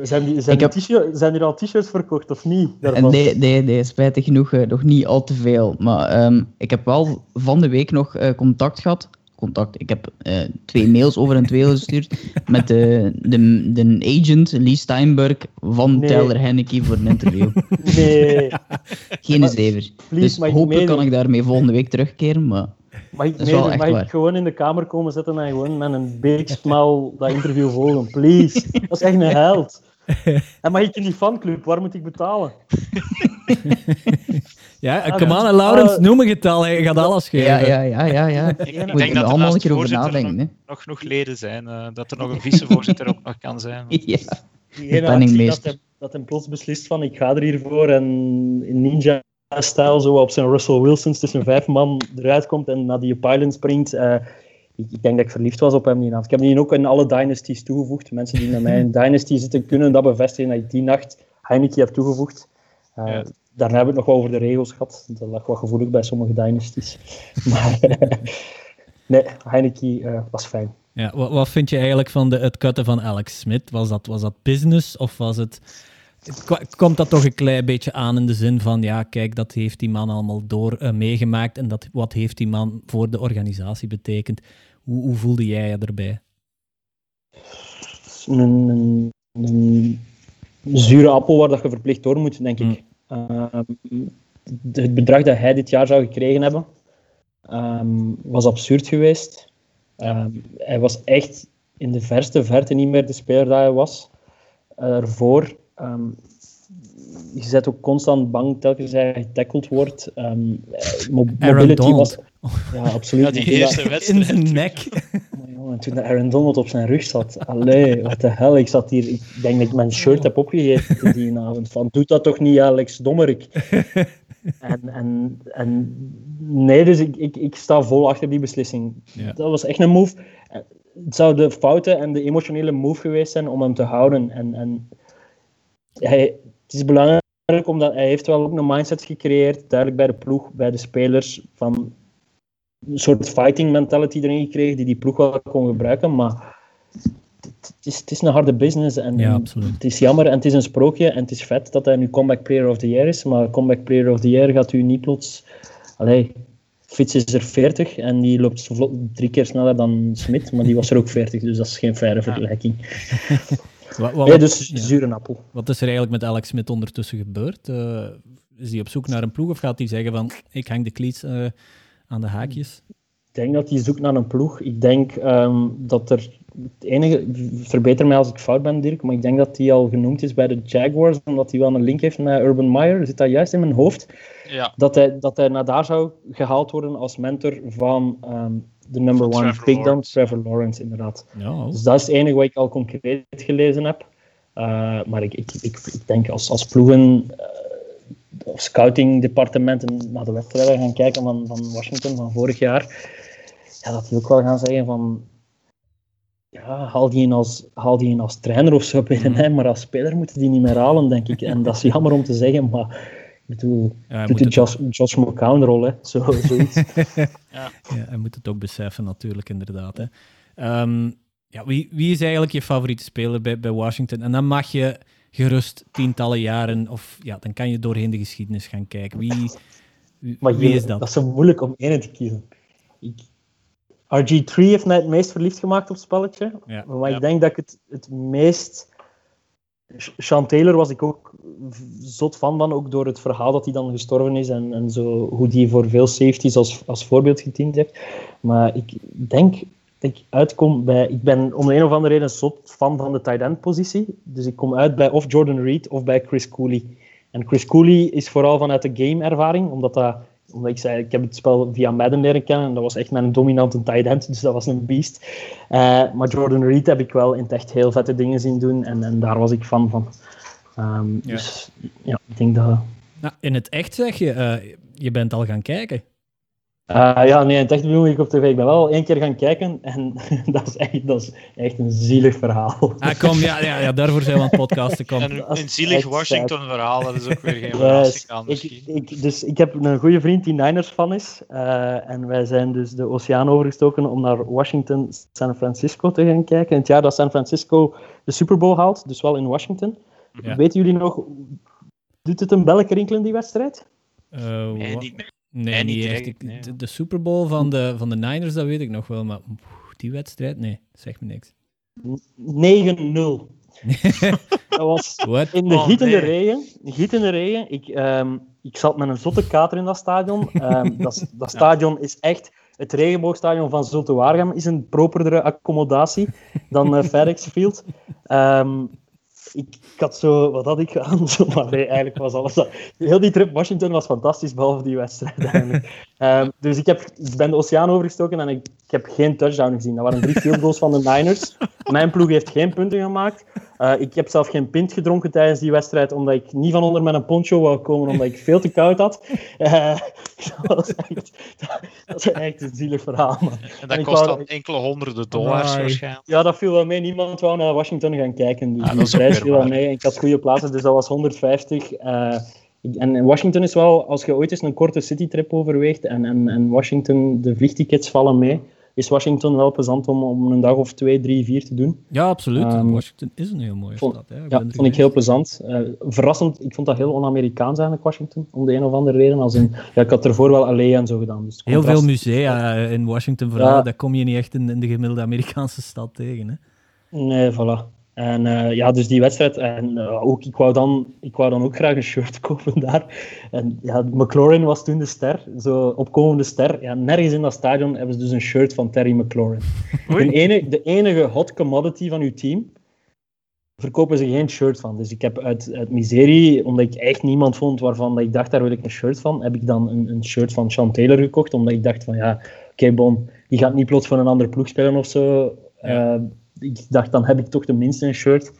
Speaker 4: zijn, die, zijn, heb... zijn er al t-shirts verkocht of niet?
Speaker 3: Daarvan? Nee, nee, nee, spijtig genoeg uh, nog niet al te veel. Maar um, ik heb wel van de week nog uh, contact gehad contact. Ik heb uh, twee mails over en twee gestuurd met de, de, de agent Lee Steinberg van nee. Tyler Henneke voor een interview.
Speaker 4: Nee.
Speaker 3: Geen maar, zever. dus hopelijk kan ik daarmee volgende week terugkeren, maar...
Speaker 4: Mag ik, mag ik gewoon in de kamer komen zitten en gewoon met een beeksmaal dat interview volgen? Please. Dat is echt een held. En mag ik in die fanclub? Waar moet ik betalen?
Speaker 1: Ja, ah, Kamal en Laurens uh, noemen het al, je gaat alles geven.
Speaker 3: Ja, ja, ja. ja, ja.
Speaker 2: Ik denk dat er allemaal een keer over nadenken. Nog, nog genoeg leden zijn, uh, dat er nog een vicevoorzitter ook nog kan zijn.
Speaker 3: Ja,
Speaker 4: die dat hij, dat plots beslist van ik ga er hiervoor en in ninja-stijl zo op zijn Russell Wilsons tussen vijf man eruit komt en naar die pylon springt. Uh, ik, denk dat ik verliefd was op hem die nacht. Ik heb die ook in alle dynasties toegevoegd. Mensen die naar mij in dynasty zitten kunnen dat bevestigen dat ik die nacht Heineken heb toegevoegd. Uh, ja daarna hebben we het nog wel over de regels gehad. Dat lag wat gevoelig bij sommige dynasties. Maar nee, Heineken uh, was fijn.
Speaker 1: Ja, wat, wat, vind je eigenlijk van de, het cutten van Alex Smith? Was dat, was dat business of was het... Komt dat toch een klein beetje aan in de zin van, ja, kijk, dat heeft die man allemaal door uh, meegemaakt en dat, wat heeft die man voor de organisatie betekend? Hoe, hoe voelde jij je erbij?
Speaker 4: Een, een, een, zure appel waar dat je verplicht door moet, denk ik. Mm. Ehm, het bedrag dat hij dit jaar zou gekregen hebben, ehm, was absurd geweest. Ehm, hij was echt in de verste verte niet meer de speler dat hij was. Ervoor, je zet ook constant bang telkens hij getackled wordt. Um, mobility was... Ja, absoluut. Ja,
Speaker 2: die eerste wedstrijd.
Speaker 1: In zijn nek.
Speaker 4: En toen Aaron Donald op zijn rug zat, allee, wat de hel, ik zat hier, ik denk dat ik mijn shirt heb opgegeven die avond, van doe dat toch niet Alex Dommerik. En, en, en nee, dus ik, ik, ik sta vol achter die beslissing. Ja. Dat was echt een move. Het zou de fouten en de emotionele move geweest zijn om hem te houden. En, en hij, het is belangrijk omdat hij heeft wel ook een mindset gecreëerd, duidelijk bij de ploeg, bij de spelers, van een soort fighting mentality erin gekregen die die ploeg wel kon gebruiken. Maar het is, het is een harde business en
Speaker 1: ja,
Speaker 4: het is jammer en het is een sprookje en het is vet dat hij nu Comeback Player of the Year is. Maar Comeback Player of the Year gaat u niet plots... Allee, Fitz is er 40 en die loopt vlot, drie keer sneller dan Smit, maar die was er ook 40, dus dat is geen faire vergelijking. wat, wat, nee, dus ja. zure appel.
Speaker 1: Wat is er eigenlijk met Alex Smit ondertussen gebeurd? Uh, is hij op zoek naar een ploeg of gaat hij zeggen van ik hang de cleats uh, aan de haakjes?
Speaker 4: Ik denk dat hij zoekt naar een ploeg. Ik denk um, dat er het enige, verbeter mij als ik fout ben, Dirk, maar ik denk dat hij al genoemd is bij de Jaguars, omdat hij wel een link heeft met Urban Meyer. Zit dat juist in mijn hoofd?
Speaker 2: Ja.
Speaker 4: Dat, hij, dat hij naar daar zou gehaald worden als mentor van um, de number one pick dan, Trevor Lawrence, inderdaad.
Speaker 1: Ja.
Speaker 4: Dus dat is het enige wat ik al concreet gelezen heb. Uh, maar ik, ik, ik, ik, denk als, als ploegen uh, of scoutingdepartementen naar de wedstrijden gaan kijken van, van Washington van vorig jaar, ja, dat die ook wel gaan zeggen van ja, haal die in als, haal die in als trainer of zo binnen mij, maar als speler moeten die niet meer halen, denk ik. En dat is jammer om te zeggen, maar ik bedoel, ja, doet de Josh, Josh McCown-rol, hè. Zo, zoiets.
Speaker 1: ja. ja, hij moet het ook beseffen natuurlijk, inderdaad. Hè. Um, ja, wie, wie is eigenlijk je favoriete speler bij, bij Washington? En dan mag je gerust tientallen jaren, of ja, dan kan je doorheen de geschiedenis gaan kijken. Wie, wie,
Speaker 4: maar
Speaker 1: wie is dat?
Speaker 4: Dat is zo moeilijk om één te kiezen. Ik, RG3 heeft mij het meest verliefd gemaakt op het spelletje.
Speaker 1: Ja,
Speaker 4: maar
Speaker 1: ja.
Speaker 4: ik denk dat ik het, het meest... Sean Taylor was ik ook zot van dan, ook door het verhaal dat hij dan gestorven is en, en zo, hoe die voor veel safeties als, als voorbeeld gediend heeft. Maar ik denk dat ik uitkom bij... Ik ben om de een of andere reden zot fan van de tight end positie. Dus ik kom uit bij of Jordan Reed of bij Chris Cooley. En Chris Cooley is vooral vanuit de game-ervaring, omdat dat omdat ik zei, ik heb het spel via Madden leren kennen en dat was echt mijn dominante tight end, dus dat was een beest. Uh, maar Jordan Reed heb ik wel in het echt heel vette dingen zien doen en, en daar was ik fan van. Um, ja. Dus ja, ik denk dat...
Speaker 1: Nou, in het echt zeg je, uh, je bent al gaan kijken.
Speaker 4: Uh, ja, nee, het echt bedoeling ik op tv. Ik ben wel één keer gaan kijken en dat is echt, dat is echt een zielig verhaal.
Speaker 1: Ah, kom, ja, ja, ja, daarvoor zijn we aan het podcasten. Kom.
Speaker 2: En een, een zielig Washington-verhaal, dat is ook weer geen verrassing aan
Speaker 4: ik, ik, dus ik heb een goede vriend die Niners-fan is. Uh, en wij zijn dus de oceaan overgestoken om naar Washington, San Francisco te gaan kijken. In het jaar dat San Francisco de Super Bowl haalt, dus wel in Washington. Ja. Weten jullie nog, doet het een belletje rinkelen, die wedstrijd?
Speaker 1: Uh, nee, niet meer. Nee, niet, echt. de, de, Super Bowl van de, van de Niners, dat weet ik nog wel, maar die wedstrijd, nee, zeg me niks.
Speaker 4: 9-0. dat was What? in de oh, gietende nee. regen. Gietende regen. Ik, um, ik zat met een zotte kater in dat stadion. Um, dat, dat stadion is echt... Het regenboogstadion van Zulte Waregem is een properdere accommodatie dan uh, FedEx Field. Um, ik, ik, had zo, wat had ik aan? Maar nee, eigenlijk was alles. Heel die trip Washington was fantastisch, behalve die wedstrijd eigenlijk. Um, dus ik, heb, ik ben de oceaan overgestoken en ik, ik, heb geen touchdown gezien. Dat waren drie field goals van de Niners. Mijn ploeg heeft geen punten gemaakt. Uh, ik heb zelf geen pint gedronken tijdens die wedstrijd, omdat ik niet van onder met een poncho wou komen, omdat ik veel te koud had. Uh, dat, is echt, dat, is echt een zielig verhaal. Man.
Speaker 2: En dat kost dan enkele honderden dollars waarschijnlijk.
Speaker 4: Ja, dat viel wel mee. Niemand wou naar Washington gaan kijken. Dus ah, die prijs viel wel mee. Ik had goede plaatsen, dus dat was 150. Uh, eh, en Washington is wel, als je ooit eens een korte citytrip overweegt en, en, en Washington, de vliegtickets vallen mee is Washington wel plezant om, om een dag of twee, drie, vier te doen.
Speaker 1: Ja, absoluut. Um, Washington is een heel mooie
Speaker 4: vond,
Speaker 1: stad.
Speaker 4: Hè. Ik ja, vond ik heel plezant. Uh, verrassend, ik vond dat heel on-Amerikaans eigenlijk, Washington, om de een of andere reden. Als in, ja, ik had ervoor wel alleen en zo gedaan. Dus
Speaker 1: heel veel musea in Washington, vooral. Ja. Dat kom je niet echt in, in de gemiddelde Amerikaanse stad tegen. Hè?
Speaker 4: Nee, voilà. En uh, ja, dus die wedstrijd. En uh, ook, ik, wou dan, ik wou dan ook graag een shirt kopen daar. En ja, McLaurin was toen de ster, zo opkomende ster. Ja, nergens in dat stadion hebben ze dus een shirt van Terry McLaurin. De enige, de enige hot commodity van uw team verkopen ze geen shirt van. Dus ik heb uit, uit miserie, omdat ik echt niemand vond waarvan ik dacht, daar wil ik een shirt van, heb ik dan een, een shirt van Sean Taylor gekocht, omdat ik dacht van ja, oké, okay, bon, die gaat niet plots voor een andere ploeg spelen of zo. Ja. Uh, ik dacht, dan heb ik toch tenminste een shirt.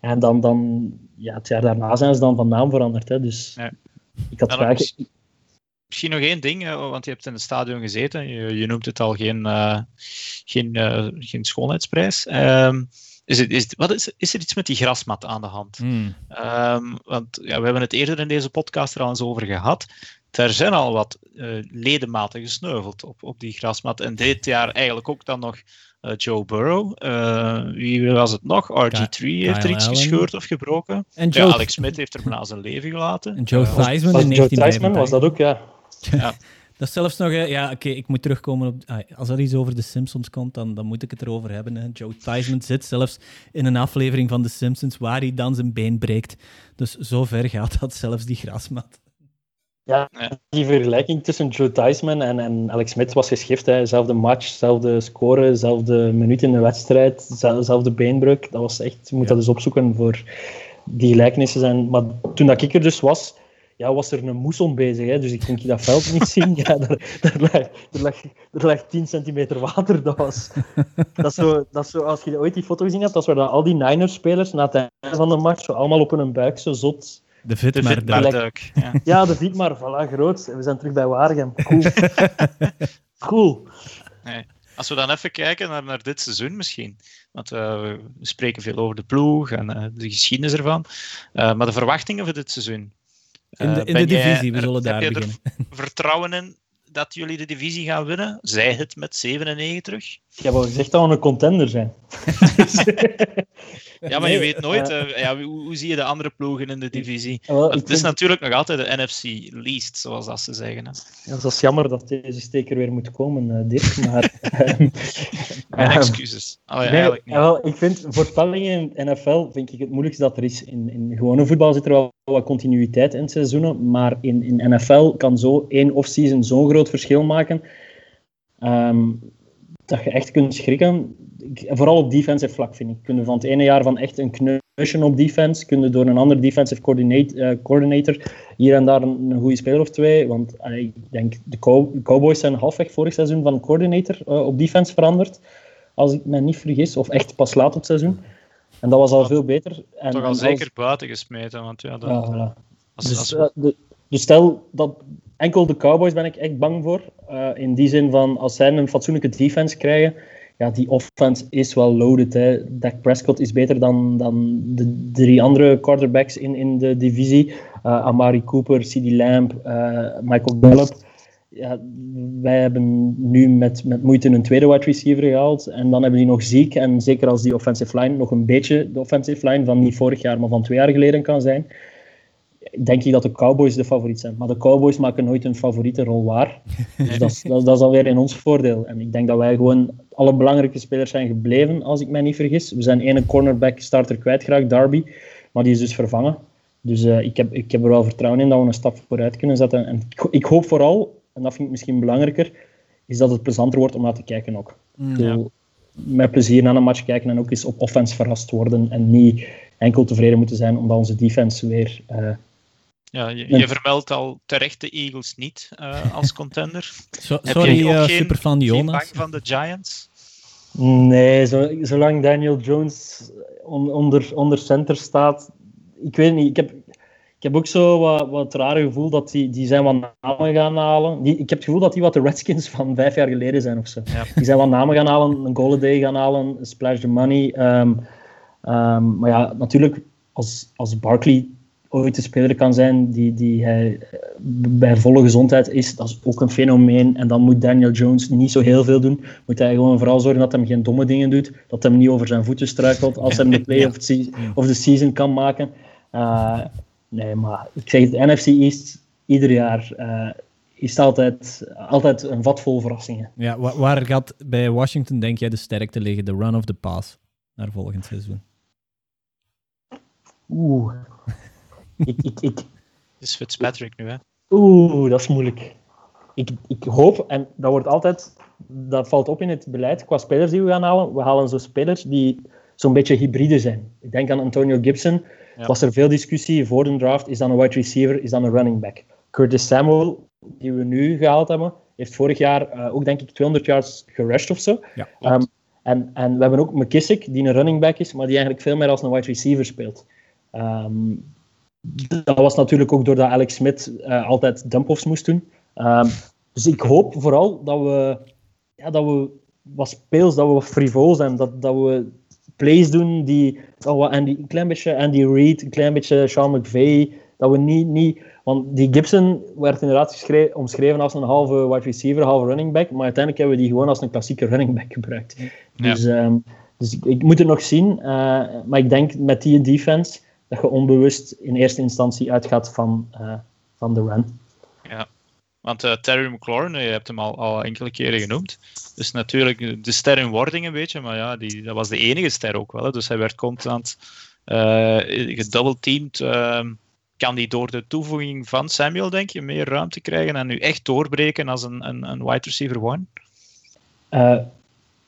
Speaker 4: En dan, dan ja, het jaar daarna zijn ze dan van naam veranderd. Hè. Dus ja. ik had graag...
Speaker 2: Misschien nog één ding, want je hebt in het stadion gezeten. Je, je noemt het al geen, uh, geen, uh, geen schoonheidsprijs. Um, is, het, is, wat is, is er iets met die grasmat aan de hand?
Speaker 1: Hmm.
Speaker 2: Um, want ja, we hebben het eerder in deze podcast er al eens over gehad. Er zijn al wat uh, ledematen gesneuveld op, op die grasmat. En dit jaar eigenlijk ook dan nog Joe Burrow. Uh, wie was het nog? RG3 heeft er iets Allen. gescheurd of gebroken. En Joe... ja, Alex Smith heeft er bijna zijn leven gelaten.
Speaker 1: En Joe uh, Theismann
Speaker 4: was, in Joe Theismann was dat ook, ja.
Speaker 2: ja.
Speaker 1: Dat is zelfs nog, ja, oké, okay, ik moet terugkomen op. Als er iets over de Simpsons komt, dan, dan moet ik het erover hebben. Hè. Joe Theismann zit zelfs in een aflevering van de Simpsons waar hij dan zijn been breekt. Dus zo ver gaat dat zelfs die grasmat.
Speaker 4: Ja, die vergelijking tussen Joe Theismann en, en Alex Smith was geschift. Hè. Zelfde match, zelfde score, zelfde minuut in de wedstrijd, zelfde beenbreuk. Dat was echt, je moet dat eens opzoeken voor die gelijkenissen. Zijn. Maar toen dat ik er dus was, ja, was er een moesson bezig. Hè. Dus ik kon dat veld niet zien. Ja, daar, daar, lag, er, lag, lag 10 centimeter water. Dat was, dat is zo, dat is zo, als je ooit die foto gezien hebt, dat was waar al die Niners-spelers na het einde van de match zo allemaal op hun buik zo zot
Speaker 1: de Vitmar-duik.
Speaker 2: Ja.
Speaker 4: ja, de Vitmar, voilà, groot. We zijn terug bij Waregem. Cool. cool.
Speaker 2: Nee. Als we dan even kijken naar, naar dit seizoen misschien. Want uh, we spreken veel over de ploeg en uh, de geschiedenis ervan. Uh, maar de verwachtingen voor dit seizoen.
Speaker 1: in de, in de divisie, we zullen daar beginnen.
Speaker 2: vertrouwen in dat jullie de divisie gaan winnen? Zij het met 7 en 9 terug?
Speaker 4: Ik heb al gezegd dat we een contender zijn.
Speaker 2: ja, maar je weet nooit. Uh, ja, hoe, hoe, zie je de andere ploegen in de divisie? Het is natuurlijk nog altijd de NFC least, zoals dat ze zeggen. Hè.
Speaker 4: Ja, dat is jammer dat deze steker weer moet komen, uh, Dirk. Maar,
Speaker 2: Mijn excuses. Oh, ja,
Speaker 4: nee, wel, ik vind voorspellingen in NFL vind ik het moeilijkste dat er is. In, in gewone voetbal zit er wel wat continuïteit in seizoenen, maar in, in NFL kan zo één off-season zo'n groot verschil maken. Um, dat je echt kunt schrikken. Vooral op defensive vlak, vind ik. Kun van het ene jaar van echt een kneusje op defense, kun je door een ander defensive coordinate, uh, coordinator hier en daar een, een, goede speler of twee. Want uh, ik denk, de, Cow de, Cowboys zijn halfweg vorig seizoen van coordinator uh, op defense veranderd. Als ik me niet vergis, of echt pas laat op het seizoen. En dat was al veel beter. En,
Speaker 2: Toch al zeker als... buiten gesmeten, want ja, dat... Ja,
Speaker 4: voilà. als, dus, als... De, Dus stel dat enkel de Cowboys ben ik echt bang voor. Uh, in die zin van als zij een fatsoenlijke defense krijgen, ja, die offense is wel loaded. Hè. Dak Prescott is beter dan, dan de drie andere quarterbacks in, in de divisie. Uh, Amari Cooper, CeeDee Lamb, uh, Michael Gallup. Ja, wij hebben nu met, met moeite een tweede wide receiver gehaald. En dan hebben die nog ziek. En zeker als die offensive line nog een beetje de offensive line van niet vorig jaar, maar van twee jaar geleden kan zijn denk ik dat de Cowboys de favoriet zijn. Maar de Cowboys maken nooit hun favoriete rol waar. Dus dat, is, dat, dat is alweer in ons voordeel. En ik denk dat wij gewoon alle belangrijke spelers zijn gebleven, als ik mij niet vergis. We zijn ene cornerback starter kwijtgeraakt, Darby. Maar die is dus vervangen. Dus uh, ik, heb, ik heb er wel vertrouwen in dat we een stap vooruit kunnen zetten. En ik, ik hoop vooral, en dat vind ik misschien belangrijker, is dat het plezanter wordt om naar te kijken ook. Mm, ja. Met plezier naar een match kijken en ook eens op offense verrast worden. En niet enkel tevreden moeten zijn omdat onze defense weer uh,
Speaker 2: ja, je, je, vermeldt al terecht de Eagles niet uh, als contender.
Speaker 1: So, sorry, je uh, super van Jonas.
Speaker 2: bang van de Giants?
Speaker 4: Nee, zo, zolang Daniel Jones on, onder, onder center staat, ik weet niet. Ik heb, ik heb ook zo wat, wat het rare gevoel dat die, die zijn wat namen gaan halen. Die, ik heb het gevoel dat die wat de Redskins van vijf jaar geleden zijn of zo. Ja. Die zijn wat namen gaan halen, een Golladay gaan halen, Splash the Money. Um, um, maar ja, natuurlijk, als, als Barkley ooit een speler kan zijn die, die hij eh, bij volle gezondheid is, dat is ook een fenomeen. En dan moet Daniel Jones niet zo heel veel doen. Moet hij gewoon vooral zorgen dat hij geen domme dingen doet, dat hij niet over zijn voeten struikelt als hij de play of, of de season kan maken. Uh, nee, maar ik zeg het, NFC East, ieder jaar uh, is altijd, altijd een vat vol verrassingen.
Speaker 1: Ja, waar, waar gaat bij Washington, denk jij, de sterkte liggen? De run of the pass naar volgend seizoen?
Speaker 4: Oeh, ik, ik, ik...
Speaker 2: Het is Fitzpatrick nu, hè?
Speaker 4: Oeh, dat is moeilijk. Ik, ik hoop, en dat wordt altijd, dat valt op in het beleid, qua spelers die we gaan halen. We halen zo spelers die zo'n beetje hybride zijn. Ik denk aan Antonio Gibson. Ja. Was er veel discussie voor de draft? Is dat een wide receiver? Is dat een running back? Curtis Samuel, die we nu gehaald hebben, heeft vorig jaar uh, ook denk ik 200 yards gerushed of zo.
Speaker 1: Ja,
Speaker 4: um, en, en we hebben ook McKissick, die een running back is, maar die eigenlijk veel meer als een wide receiver speelt. Um, dat was natuurlijk ook doordat Alex Smith uh, altijd dump-offs moest doen. Um, dus ik hoop vooral dat we, ja, dat we wat speels, dat we wat frivol zijn, dat, dat we plays doen die, oh, en die, een klein beetje Andy Reid, een klein beetje Sean McVay, dat we niet, niet want die Gibson werd inderdaad omschreven als een halve wide receiver, halve running back, maar uiteindelijk hebben we die gewoon als een klassieke running back gebruikt. Ja. Dus, um, dus ik, ik, moet het nog zien, uh, maar ik denk met die defense dat je onbewust in eerste instantie uitgaat van, uh, van de run.
Speaker 2: Ja, want uh, Terry McLaurin, je hebt hem al, al enkele keren genoemd. Dus natuurlijk de ster in wording een beetje, maar ja, die, dat was de enige ster ook wel. Hè. Dus hij werd constant uh, gedouble-teamed. Uh, kan die door de toevoeging van Samuel, denk je, meer ruimte krijgen en nu echt doorbreken als een, een, een wide receiver one?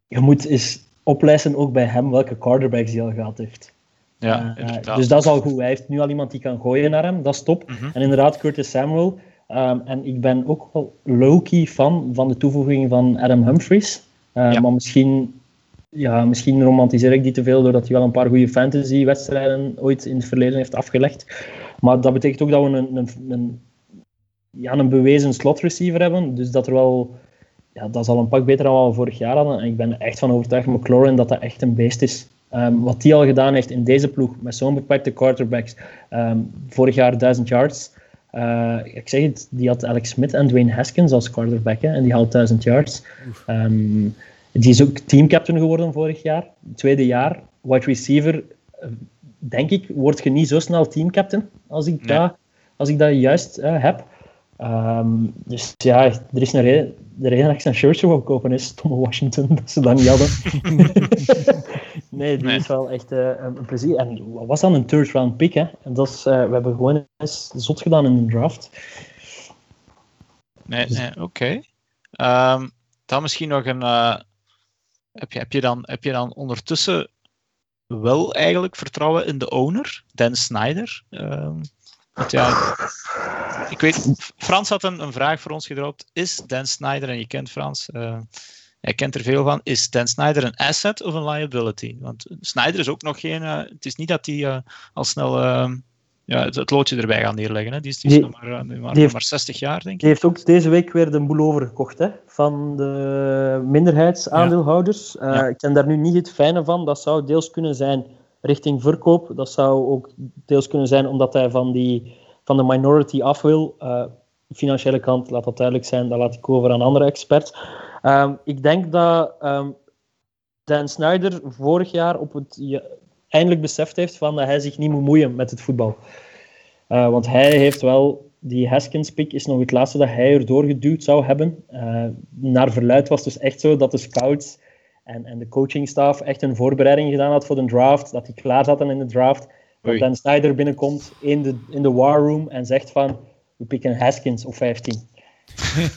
Speaker 4: je moet eens oplezen ook bij hem welke quarterbacks hij al gehad heeft.
Speaker 2: Ja,
Speaker 4: uh, dus dat is al goed. Hij heeft nu al iemand die kan gooien naar hem, dat is top.
Speaker 2: Mhm.
Speaker 4: En inderdaad, Curtis Samuel. Um, en ik ben ook wel low-key fan van de toevoeging van Adam Humphries. Uh, ja. Maar misschien, ja, misschien romantiseer ik die te veel doordat hij wel een paar goede fantasy-wedstrijden ooit in het verleden heeft afgelegd. Maar dat betekent ook dat we een, een, een, ja, een bewezen slot receiver hebben. Dus dat er wel ja, dat is al een pak beter dan we vorig jaar hadden. En ik ben echt van overtuigd, McLaurin, dat dat echt een beest is. Um, wat hij al gedaan heeft in deze ploeg met zo'n beperkte quarterbacks. Um, vorig jaar 1000 yards. Uh, ik zeg het, die had Alex Smith en Dwayne Haskins als quarterback hè, en die had 1000 yards. Um, die is ook teamcaptain geworden vorig jaar, tweede jaar. Wide receiver, uh, denk ik, word je niet zo snel teamcaptain als ik, nee. dat, als ik dat juist uh, heb. Um, dus ja, er is een reden, de reden dat ik zijn shirtje wil kopen is Tom Washington, dat ze dat niet hadden. nee, die nee. is wel echt uh, een plezier. En wat was dan een third round pick? Hè? En dat is, uh, we hebben gewoon eens zot gedaan in een draft.
Speaker 2: Nee, nee oké. Okay. Um, dan misschien nog een. Uh, heb, je, heb, je dan, heb je dan ondertussen wel eigenlijk vertrouwen in de owner, Dan Snyder? Um, want ja, ik weet, Frans had een, een, vraag voor ons gedropt. Is Dan Snyder, en je kent Frans, hij kent er veel van, is Dan Snyder een asset of een liability? Want Snyder is ook nog geen, uh, het is niet dat hij uh, al snel ja, het, het loodje erbij gaan neerleggen. Hè. Die is, die is
Speaker 4: Die-
Speaker 2: nog maar, eh, maar,
Speaker 4: die
Speaker 2: nog
Speaker 4: heeft-
Speaker 2: maar 60 jaar, denk ik.
Speaker 4: Die heeft ook deze week weer de boel overgekocht hè, van de minderheidsaandeelhouders. Eh,
Speaker 2: Ja.
Speaker 4: Ik ken daar nu niet het fijne van. Dat zou deels kunnen zijn richting verkoop. Dat zou ook deels kunnen zijn omdat hij van, die, van de minority af wil. Eh, financiële kant, laat dat duidelijk zijn, dat laat ik over aan andere experts. Ehm, ik denk dat ehm, Dan Snyder vorig jaar op het, ja, eindelijk beseft heeft van dat hij zich niet moet moeien met het voetbal. Eh, want hij heeft wel, die Haskins-pick is nog het laatste dat hij erdoor geduwd zou hebben. Eh, naar verluid was het dus echt zo dat de scouts en, en de coachingstaf echt een voorbereiding gedaan had voor de draft, dat die klaar zaten in de draft. Dat. Dan Snyder binnenkomt in de, in de war room en zegt van, we pikken Haskins op 15.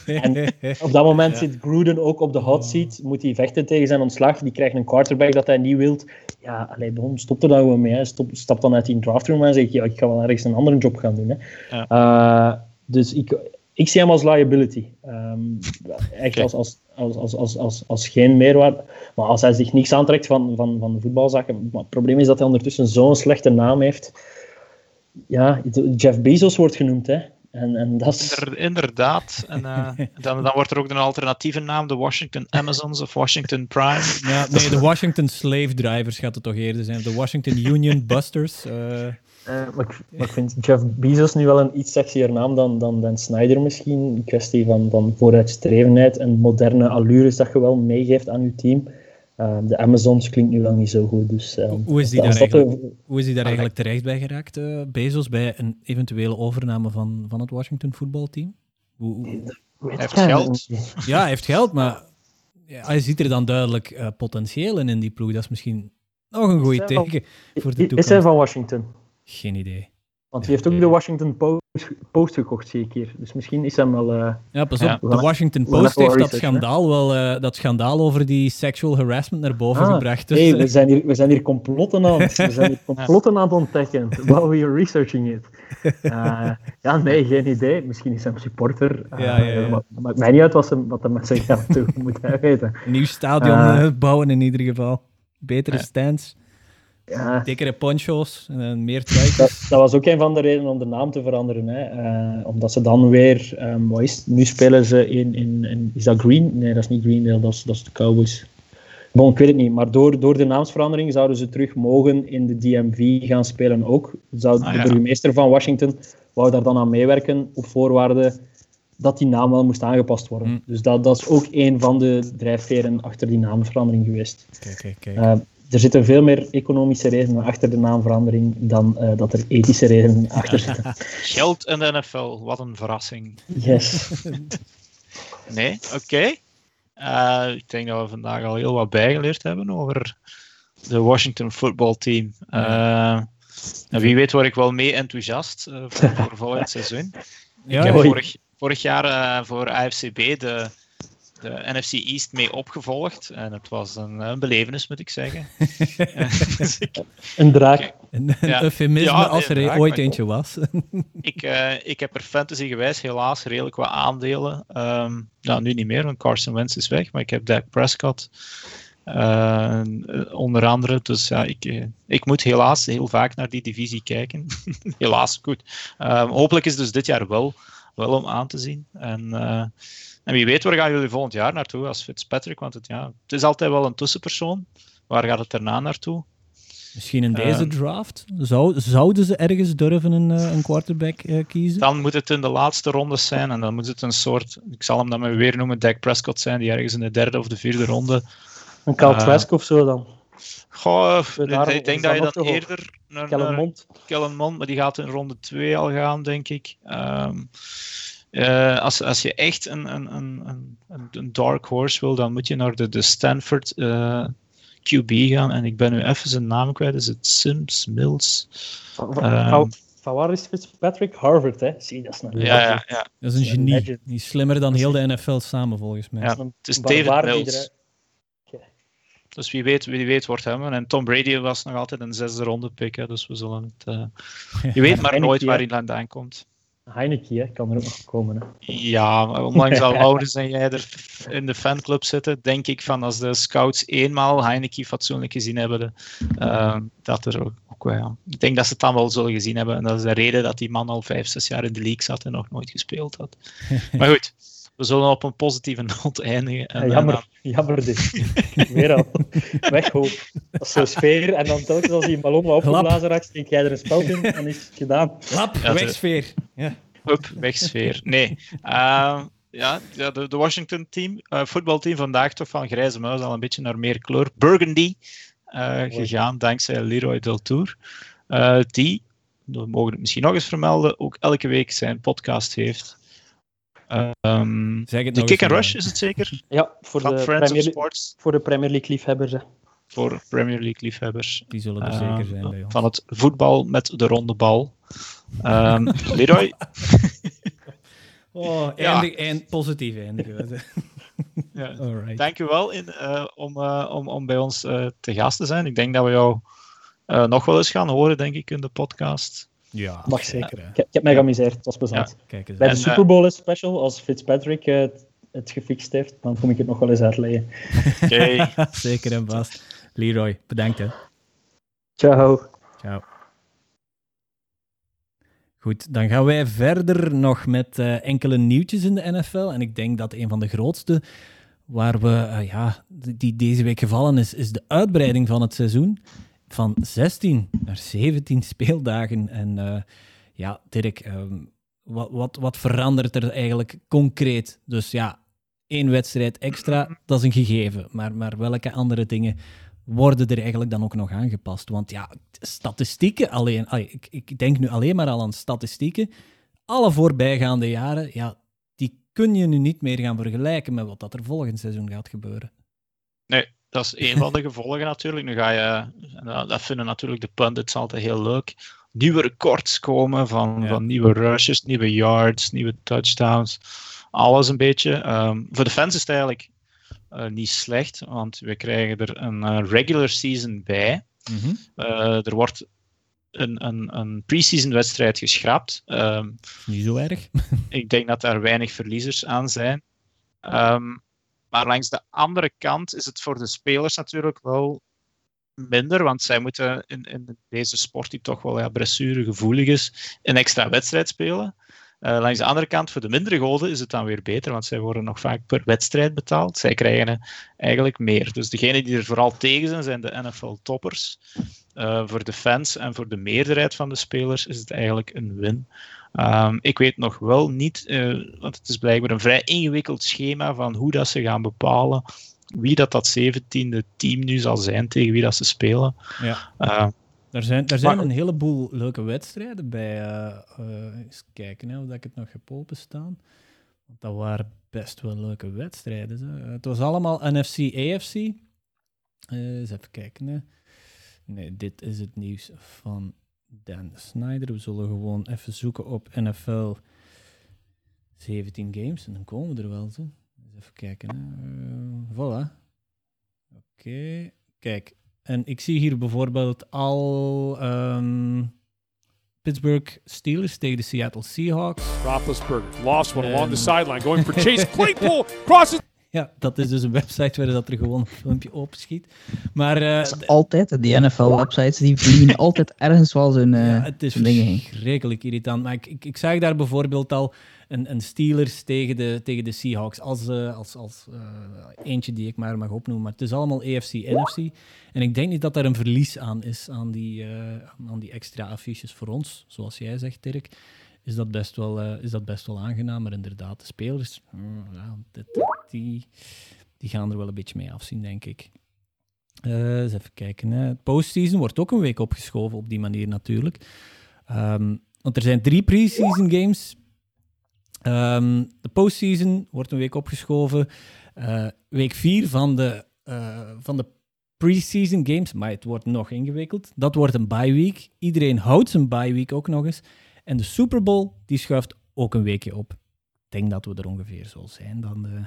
Speaker 4: En op dat moment zit Gruden ook op de hot seat. Moet hij vechten tegen zijn ontslag. Die krijgt een quarterback dat hij niet wilt. Ja, allee, bom, stop er dan gewoon mee. Hè. Stop, stap dan uit die draftroom en zeg ja, ik ga wel ergens een andere job gaan doen. Hè. Eh, dus ik, ik zie hem als liability. Ehm, echt als, als, als, als, als, als, als geen meerwaarde. Maar als hij zich niks aantrekt van, van, van de voetbalzaken. Maar het probleem is dat hij ondertussen zo'n slechte naam heeft. Ja, Jeff Bezos wordt genoemd. Hè. En, en dat
Speaker 2: inderdaad. En eh, dan, dan wordt er ook een alternatieve naam, de Washington Amazons of Washington Prime.
Speaker 1: Ja, nee, de Washington Slave Drivers gaat het toch eerder zijn. De Washington Union Busters. eh,
Speaker 4: Eh, maar, ik, maar ik vind Jeff Bezos nu wel een iets sexier naam dan, dan, dan Snyder misschien. Een kwestie van, van vooruitstrevendheid en moderne allures dat je wel meegeeft aan je team. Eh, de Amazons klinkt nu wel niet zo goed. Dus, eh,
Speaker 1: Hoe is die daar
Speaker 4: dat de-
Speaker 1: eigenlijk? Hoe is hij daar eigenlijk terecht bij geraakt, eh, Bezos, bij een eventuele overname van, van het Washington voetbalteam? Hoe,
Speaker 2: Hij heeft geld.
Speaker 1: Ja, hij heeft geld, maar ja, hij ziet er dan duidelijk eh, potentieel in in die ploeg. Dat is misschien nog een goede
Speaker 4: van-
Speaker 1: teken voor de
Speaker 4: Is hij
Speaker 1: toekomst.
Speaker 4: van Washington?
Speaker 1: Geen idee.
Speaker 4: Want hij heeft ook de Washington Post, gekocht, zie ik hier. Dus misschien is hem wel... eh,
Speaker 1: Ja, pas op.
Speaker 4: We
Speaker 1: De Washington
Speaker 4: we
Speaker 1: Post heeft dat schandaal, wel, eh, dat schandaal over die sexual harassment naar boven
Speaker 4: Ah,
Speaker 1: gebracht. Dus,
Speaker 4: hey,
Speaker 1: eh,
Speaker 4: we, zijn hier, we zijn hier complotten aan, het- we zijn hier complotten aan het ontdekken. While we are researching it. Eh, ja, nee, geen idee. Misschien is een supporter.
Speaker 1: Ja, ja, ja.
Speaker 4: maar Het maakt mij niet uit wat, ze, wat hij met zijn geld moet hij weten.
Speaker 1: nieuw stadion bouwen in ieder geval. Betere stands,
Speaker 4: Ja,
Speaker 1: dikkere poncho's en meer truitjes.
Speaker 4: dat, dat was ook een van de redenen om de naam te veranderen. Hè. Eh, omdat ze dan weer, ehm, wat is? Nu spelen ze in, in, in- is dat Green? Nee, dat is niet Greendale, dat is, dat is de Cowboys. Bon, ik weet het niet, maar door, door de naamsverandering zouden ze terug mogen in de DMV gaan spelen ook. Zou,
Speaker 2: Ah,
Speaker 4: de burgemeester van Washington wou daar dan aan meewerken op voorwaarde dat die naam wel moest aangepast worden.
Speaker 1: Hm.
Speaker 4: Dus dat, dat is ook een van de drijfveren achter die naamverandering geweest.
Speaker 1: Kijk, kijk, kijk.
Speaker 4: Eh, er zitten veel meer economische redenen achter de naamverandering dan eh, dat er ethische redenen achter zitten.
Speaker 2: Geld in de NFL, wat een verrassing.
Speaker 4: Yes.
Speaker 2: Nee, oké. Eh, ik denk dat we vandaag al heel wat bijgeleerd hebben over de Washington footballteam. Eh en wie weet word ik wel mee enthousiast voor, voor volgend seizoen.
Speaker 1: ja,
Speaker 2: ik heb vorig, vorig jaar eh, voor AFCB de, de NFC East mee opgevolgd. En het was een, een belevenis, moet ik zeggen. Eh,
Speaker 4: Een draak.
Speaker 1: een, een
Speaker 2: Ja.
Speaker 1: eufemisme
Speaker 2: Ja,
Speaker 1: als er
Speaker 2: inderdaad,
Speaker 1: ooit eentje was.
Speaker 2: ik, eh, ik heb er fantasy-gewijs helaas redelijk wat aandelen. Ehm nou, nu niet meer, want Carson Wentz is weg. Maar ik heb Dak Prescott. eh, onder andere. Dus ja, ik, eh, ik moet helaas heel vaak naar die divisie kijken. helaas, goed. Ehm, hopelijk is het dus dit jaar wel, wel om aan te zien. En, eh, en wie weet, waar gaan jullie volgend jaar naartoe als Fitzpatrick? Want het, ja, het is altijd wel een tussenpersoon. Waar gaat het daarna naartoe?
Speaker 1: Misschien in deze
Speaker 2: Ehm.
Speaker 1: draft. Zou, zouden ze ergens durven een, eh, een quarterback eh, kiezen?
Speaker 2: Dan moet het in de laatste rondes zijn en dan moet het een soort, ik zal hem dan maar weer noemen, Dak Prescott zijn, die ergens in de derde of de vierde ronde.
Speaker 4: Een Cal
Speaker 2: Eh,
Speaker 4: Trask of zo dan.
Speaker 2: Goh, ik denk dat
Speaker 4: dat
Speaker 2: je
Speaker 4: hoog.
Speaker 2: eerder naar,
Speaker 4: Kellen Mond.
Speaker 2: Kellen Mond, maar die gaat in ronde 2 al gaan, denk ik. Ehm, eh, als, als je echt een, een, een, een, een dark horse wil, dan moet je naar de, de Stanford eh, QB gaan. En ik ben nu even zijn naam kwijt. Is het Sims, Mills?
Speaker 4: Van, van,
Speaker 2: Ehm.
Speaker 4: van- waar is Fitzpatrick? Harvard, hè? Zie, dat is een
Speaker 2: Ja, ja, ja.
Speaker 1: Dat is een genie.
Speaker 4: legend.
Speaker 1: Die is slimmer dan heel de NFL samen, volgens mij.
Speaker 2: Ja. Het is David Mills. Dus wie weet, wie weet wordt hem. En Tom Brady was nog altijd een zesde ronde pick. Hè, dus we zullen het. eh, je weet maar nooit waar hij vandaan komt.
Speaker 4: Heineken, hè? kan er ook nog komen. Hè?
Speaker 2: Ja, maar ondanks dat Laurens en jij er in de fanclub zitten, denk ik van als de scouts eenmaal Heineken fatsoenlijk gezien hebben, eh, dat er ook ook, ja. Ik denk dat ze het dan wel zullen gezien hebben. En dat is de reden dat die man al vijf, zes jaar in de league zat en nog nooit gespeeld had. maar goed, we zullen op een positieve noot eindigen. En,
Speaker 4: ja, jammer, en jammer dit. Weer al. Weghoop. Dat is zo'n sfeer. En dan telkens als een ballon opgeblazen raakt, steek jij er een spel in en is het gedaan.
Speaker 1: Lap, ja, wegsfeer. Ja.
Speaker 2: Hup, wegsfeer. Nee. Uh, ja, de, de Washington team, uh, voetbalteam vandaag toch van grijze muis al een beetje naar meer kleur. Burgundy uh, gegaan dankzij Leroy Deltour. Uh, die, we mogen het misschien nog eens vermelden, ook elke week zijn podcast heeft. Um,
Speaker 1: zeg het
Speaker 2: de Kick and Rush is het zeker?
Speaker 4: Ja, voor,
Speaker 2: van
Speaker 4: de
Speaker 2: Friends
Speaker 4: Premier,
Speaker 2: Sports.
Speaker 4: voor de Premier League liefhebbers. Hè.
Speaker 2: Voor Premier League liefhebbers.
Speaker 1: Die zullen er zeker zijn bij ons.
Speaker 2: Van het voetbal met de ronde bal. Um, Leroy.
Speaker 1: Oh, eindig, eind, positief eindigen.
Speaker 2: ja. Alright. Dank u wel in, uh, om, uh, om, om bij ons uh, te gast te zijn. Ik denk dat we jou nog wel eens gaan horen, denk ik, in de podcast.
Speaker 1: Ja,
Speaker 4: mag zeker. Ik, ik, heb mij geamuseerd, het was plezant. Bij de Super Bowl special, als Fitzpatrick het, het gefixt heeft, dan kom ik het nog wel eens uitleggen.
Speaker 2: Okay.
Speaker 1: zeker en vast. Leroy, bedankt hè.
Speaker 4: Ciao.
Speaker 1: Ciao. Goed, dan gaan wij verder nog met uh, enkele nieuwtjes in de NFL. En ik denk dat een van de grootste waar we, uh, ja, die deze week gevallen is, is de uitbreiding van het seizoen. Van 16 naar 17 speeldagen. En uh, ja, Dirk, um, wat, wat, wat verandert er eigenlijk concreet? Dus ja, één wedstrijd extra, dat is een gegeven. Maar, maar welke andere dingen worden er eigenlijk dan ook nog aangepast? Want ja, statistieken alleen, ik, ik denk nu alleen maar al aan statistieken. Alle voorbijgaande jaren, ja, die kun je nu niet meer gaan vergelijken met wat dat er volgend seizoen gaat gebeuren.
Speaker 2: Nee, dat is een van de gevolgen natuurlijk. Nu ga je, dat vinden natuurlijk de pundits altijd heel leuk, nieuwe records komen van, ja. van nieuwe rushes, nieuwe yards, nieuwe touchdowns. Alles een beetje. Um, voor de fans is het eigenlijk uh, niet slecht, want we krijgen er een uh, regular season bij.
Speaker 1: Mm -hmm.
Speaker 2: uh, er wordt een, een, een pre-season wedstrijd geschrapt. Um,
Speaker 1: niet zo erg.
Speaker 2: ik denk dat daar weinig verliezers aan zijn. Um, maar langs de andere kant is het voor de spelers natuurlijk wel minder, want zij moeten in, in deze sport, die toch wel ja, blessuregevoelig is, een extra wedstrijd spelen. Uh, langs de andere kant, voor de mindere goden is het dan weer beter, want zij worden nog vaak per wedstrijd betaald. Zij krijgen eigenlijk meer. Dus degenen die er vooral tegen zijn, zijn de NFL-toppers. Uh, voor de fans en voor de meerderheid van de spelers is het eigenlijk een win. Um, ik weet nog wel niet, uh, want het is blijkbaar een vrij ingewikkeld schema van hoe dat ze gaan bepalen wie dat, dat 17e team nu zal zijn, tegen wie dat ze spelen.
Speaker 1: Ja. Uh, er zijn, er zijn maar, een heleboel leuke wedstrijden bij. Uh, eens kijken hè, of ik het nog heb openstaan. Want dat waren best wel leuke wedstrijden. Hè. Het was allemaal NFC, AFC. Uh, eens even kijken. Hè. Nee, dit is het nieuws van Dan Snyder. We zullen gewoon even zoeken op NFL 17 games en dan komen we er wel. Zo. Even kijken. Hè. voilà. Oké. Okay. Kijk, en ik zie hier bijvoorbeeld al um, Pittsburgh Steelers tegen de Seattle Seahawks.
Speaker 5: Roethlisberger lost one along the sideline, going for Chase Claypool crosses.
Speaker 1: Ja, dat is dus een website waar dat er gewoon een filmpje opschiet. Maar, uh,
Speaker 3: dat is altijd, die NFL-websites, die vliegen altijd ergens wel zo'n uh,
Speaker 1: ja, Het is verschrikkelijk irritant. Maar ik, ik, ik zag daar bijvoorbeeld al een, een Steelers tegen de, tegen de Seahawks. Als, uh, als, als eentje die ik maar mag opnoemen. Maar het is allemaal AFC, NFC. En ik denk niet dat er een verlies aan is aan die, aan die extra affiches voor ons. Zoals jij zegt, Dirk. Is dat best wel, is dat best wel aangenaam. Maar inderdaad, de spelers, ja, dit, die, die gaan er wel een beetje mee afzien, denk ik. eens even kijken. Het postseason wordt ook een week opgeschoven op die manier natuurlijk. Um, want er zijn drie pre-season games Um, de postseason wordt een week opgeschoven. Uh, week 4 van de, uh, van de preseason games, maar het wordt nog ingewikkeld. Dat wordt een bye week. Iedereen houdt zijn bye week ook nog eens. En de Super Bowl die schuift ook een weekje op. Ik denk dat we er ongeveer zo zijn dan de,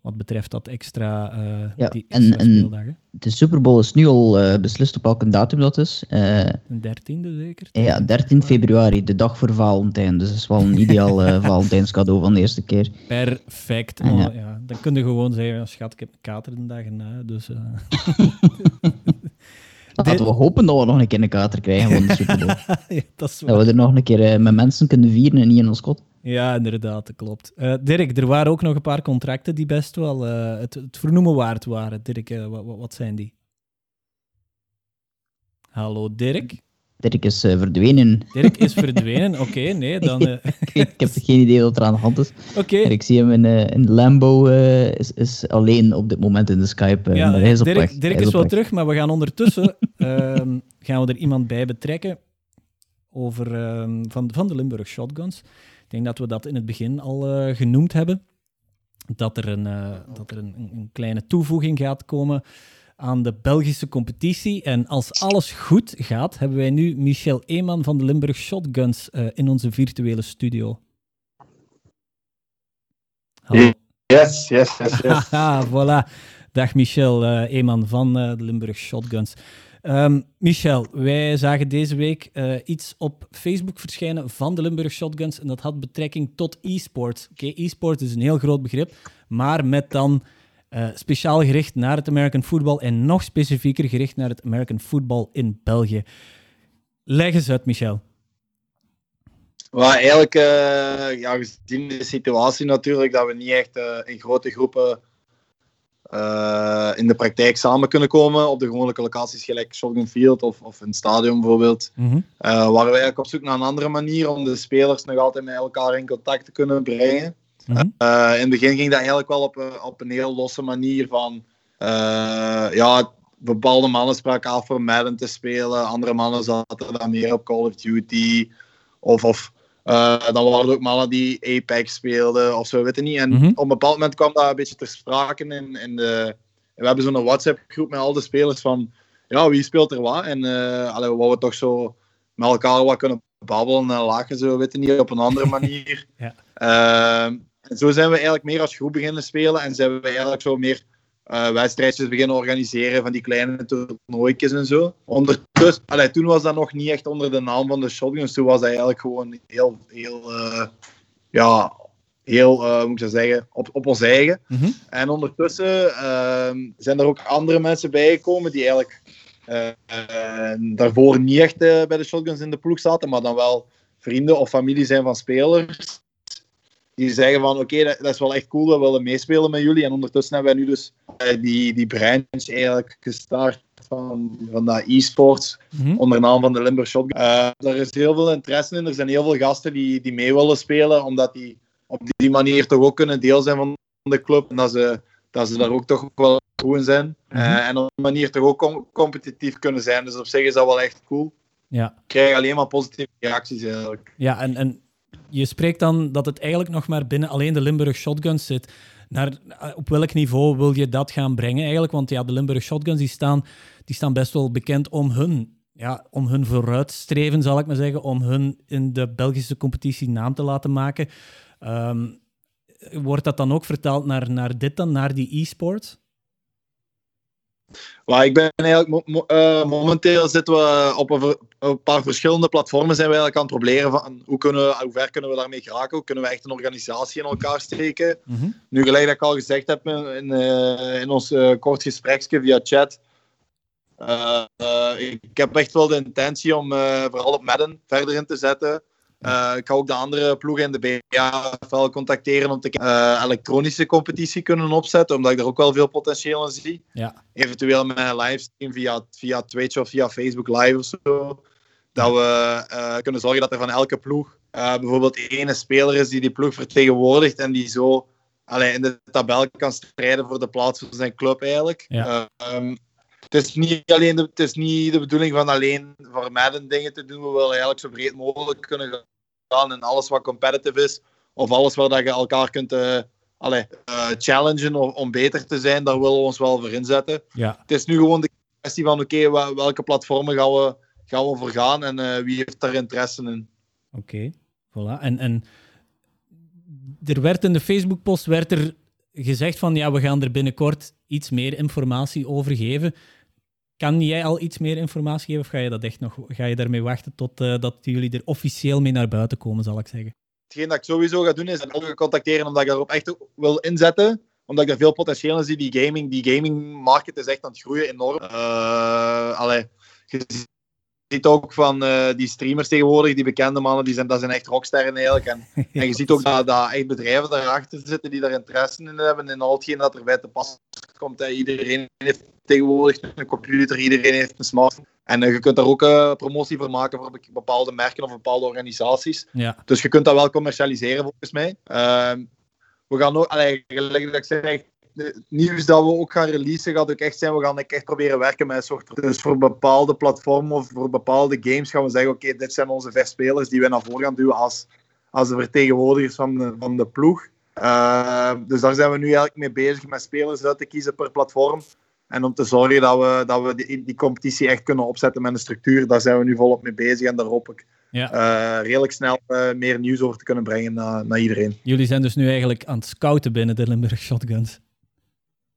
Speaker 1: wat betreft dat extra, uh,
Speaker 3: ja,
Speaker 1: die extra
Speaker 3: en,
Speaker 1: speeldagen.
Speaker 3: De Super Bowl is nu al uh, beslist op welke datum dat is. Uh,
Speaker 1: de 13e zeker?
Speaker 3: Ja, 13 februari, de dag voor Valentijn. Dus dat is wel een ideaal uh, Valentijnscadeau van de eerste keer.
Speaker 1: Perfect. Oh, ja. ja. Dan kun je gewoon zeggen, schat, ik heb een kater de dag erna. Dus,
Speaker 3: Laten we hopen dat we nog een keer een kater krijgen van de Super Bowl.
Speaker 1: ja, dat is
Speaker 3: dat we er nog een keer eh, met mensen kunnen vieren en niet in ons kot.
Speaker 1: Ja, inderdaad, dat klopt. Uh, Dirk, er waren ook nog een paar contracten die best wel uh, het, het, vernoemen waard waren. Dirk, wat, wat, zijn die? Hallo Dirk?
Speaker 3: Dirk is verdwenen.
Speaker 1: Dirk is verdwenen, oké, okay, nee, dan...
Speaker 3: ik heb geen idee wat er aan de hand is.
Speaker 1: Oké. Okay.
Speaker 3: Ik zie hem in, in Lambo, is, is alleen op dit moment in de Skype.
Speaker 1: ja,
Speaker 3: hij is op
Speaker 1: Dirk,
Speaker 3: weg.
Speaker 1: Dirk
Speaker 3: is,
Speaker 1: is wel
Speaker 3: weg.
Speaker 1: terug, maar we gaan ondertussen ehm, gaan we er iemand bij betrekken over, um, van, van de Limburg Shotguns. Ik denk dat we dat in het begin al uh, genoemd hebben. Dat er, een, uh, dat er een, een, kleine toevoeging gaat komen aan de Belgische competitie. En als alles goed gaat, hebben wij nu Michel Eeman van de Limburg Shotguns uh, in onze virtuele studio.
Speaker 6: Hallo. Yes, yes, yes, yes.
Speaker 1: Haha, voilà. Dag Michel Eeman van de Limburg Shotguns. Um, Michel, wij zagen deze week uh, iets op Facebook verschijnen van de Limburg Shotguns en dat had betrekking tot e-sport. Oké, okay, e-sport is een heel groot begrip, maar met dan uh, speciaal gericht naar het American football en nog specifieker gericht naar het American football in België. Leg eens uit, Michel.
Speaker 6: Maar eigenlijk, uh, ja, gezien de situatie natuurlijk, dat we niet echt in grote groepen in de praktijk samen kunnen komen op de gewone locaties gelijk Shotgun Field of, of een stadion bijvoorbeeld.
Speaker 1: Mm -hmm.
Speaker 6: waren we eigenlijk op zoek naar een andere manier om de spelers nog altijd met elkaar in contact te kunnen brengen.
Speaker 1: Mm -hmm.
Speaker 6: uh, in het begin ging dat eigenlijk wel op, op een heel losse manier van ja, bepaalde mannen spraken af voor Madden te spelen, andere mannen zaten dan meer op Call of Duty of, of uh, dan waren er ook mannen die Apex speelden of zo, weet je niet. En
Speaker 1: mm -hmm.
Speaker 6: op een bepaald moment kwam dat een beetje ter sprake in, in de... We hebben zo'n WhatsApp-groep met al de spelers van... Ja, wie speelt er wat? En uh, allee, we wouden toch zo met elkaar wat kunnen babbelen en lachen, zo, weet je niet, op een andere manier.
Speaker 1: ja.
Speaker 6: uh, en zo zijn we eigenlijk meer als groep beginnen spelen en zijn we eigenlijk zo meer uh, wedstrijdjes beginnen organiseren van die kleine toernooitjes en zo. Ondertussen, allee, toen was dat nog niet echt onder de naam van de Shotguns. Toen was dat eigenlijk gewoon heel, heel, uh, ja, heel, uh, moet ik zeggen, op, op ons eigen.
Speaker 1: Mm -hmm.
Speaker 6: En ondertussen zijn er ook andere mensen bijgekomen die eigenlijk daarvoor niet echt bij de Shotguns in de ploeg zaten, maar dan wel vrienden of familie zijn van spelers die zeggen van oké, okay, dat, dat, is wel echt cool, we willen meespelen met jullie. En ondertussen hebben wij nu dus uh, die, die branch eigenlijk gestart van, van dat e-sports,
Speaker 1: mm -hmm.
Speaker 6: onder naam van de Limburg Shotgun. Uh, er is heel veel interesse in, er zijn heel veel gasten die, die mee willen spelen, omdat die op die manier toch ook kunnen deel zijn van de club. En dat ze, dat ze daar ook toch wel goed in zijn.
Speaker 1: Mm -hmm.
Speaker 6: uh, en op die manier toch ook com competitief kunnen zijn. Dus op zich is dat wel echt cool.
Speaker 1: Ja.
Speaker 6: Ik krijg alleen maar positieve reacties eigenlijk.
Speaker 1: Ja, en, en je spreekt dan dat het eigenlijk nog maar binnen alleen de Limburg Shotguns zit. Naar, op welk niveau wil je dat gaan brengen eigenlijk? Want ja, de Limburg Shotguns die staan, die staan best wel bekend om hun, ja, om hun vooruitstreven, zal ik maar zeggen. Om hun in de Belgische competitie naam te laten maken. Um, wordt dat dan ook vertaald naar, naar dit dan, naar die e-sport?
Speaker 6: Maar ik ben eigenlijk uh, momenteel zitten we op een, paar verschillende platformen zijn we eigenlijk aan het proberen van hoe, kunnen we, hoe ver kunnen we daarmee geraken, hoe kunnen we echt een organisatie in elkaar steken.
Speaker 1: Mm -hmm.
Speaker 6: Nu gelijk dat ik al gezegd heb in, in, uh, in ons uh, kort gespreksje via chat, ik heb echt wel de intentie om vooral op Madden verder in te zetten. Uh, ik ga ook de andere ploegen in de BAFL contacteren om te uh, elektronische competitie kunnen opzetten, omdat ik daar ook wel veel potentieel in zie.
Speaker 1: Ja.
Speaker 6: Eventueel met een livestream via, via Twitch of via Facebook Live of zo. Dat we uh, kunnen zorgen dat er van elke ploeg bijvoorbeeld ene speler is die die ploeg vertegenwoordigt en die zo allee, in de tabel kan strijden voor de plaats van zijn club eigenlijk.
Speaker 1: Ja.
Speaker 6: Um, het is niet alleen de, het is niet de bedoeling van alleen voor Madden dingen te doen. We willen eigenlijk zo breed mogelijk kunnen in alles wat competitive is. Of alles waar dat je elkaar kunt uh, allee, uh, challengen om, om, beter te zijn. Daar willen we ons wel voor inzetten.
Speaker 1: Ja.
Speaker 6: Het is nu gewoon de kwestie van oké, okay, welke platformen gaan we, gaan we voor gaan en uh, wie heeft daar interesse in.
Speaker 1: Oké, okay. voilà. En, en er werd in de Facebook-post werd er gezegd van ja, we gaan er binnenkort iets meer informatie over geven. Kan jij al iets meer informatie geven of ga je dat echt nog ga je daarmee wachten tot uh, dat jullie er officieel mee naar buiten komen, zal ik zeggen?
Speaker 6: Hetgeen dat ik sowieso ga doen is elke contacteren omdat ik daarop echt wil inzetten. Omdat ik daar veel potentieel in zie. Die gaming, die gaming market is echt aan het groeien enorm. Uh, allee, je ziet ook van eh, die streamers tegenwoordig, die bekende mannen, die zijn, dat zijn echt rocksterren eigenlijk. En, en je ziet ook dat, dat echt bedrijven daarachter zitten die daar interesse in hebben en al hetgeen dat erbij te pas komt. Hè. Iedereen heeft tegenwoordig een computer, iedereen heeft een smartphone. En uh, je kunt daar ook uh, promotie voor maken voor bepaalde merken of bepaalde organisaties.
Speaker 1: Ja.
Speaker 6: Dus je kunt dat wel commercialiseren volgens mij. Uh, we gaan ook, allee, gelijk dat ik zeg, het nieuws dat we ook gaan releasen gaat ook echt zijn, we gaan echt proberen werken met een soort... Dus voor bepaalde platformen of voor bepaalde games gaan we zeggen, oké, okay, dit zijn onze vijf spelers die we naar voren gaan duwen als, als de vertegenwoordigers van de, van de ploeg. Uh, dus daar zijn we nu eigenlijk mee bezig met spelers uit te kiezen per platform. En om te zorgen dat we, dat we die, die competitie echt kunnen opzetten met een structuur, daar zijn we nu volop mee bezig en daar hoop ik
Speaker 1: ja.
Speaker 6: uh, redelijk snel uh, meer nieuws over te kunnen brengen naar, naar iedereen.
Speaker 1: Jullie zijn dus nu eigenlijk aan het scouten binnen de Limburg Shotguns.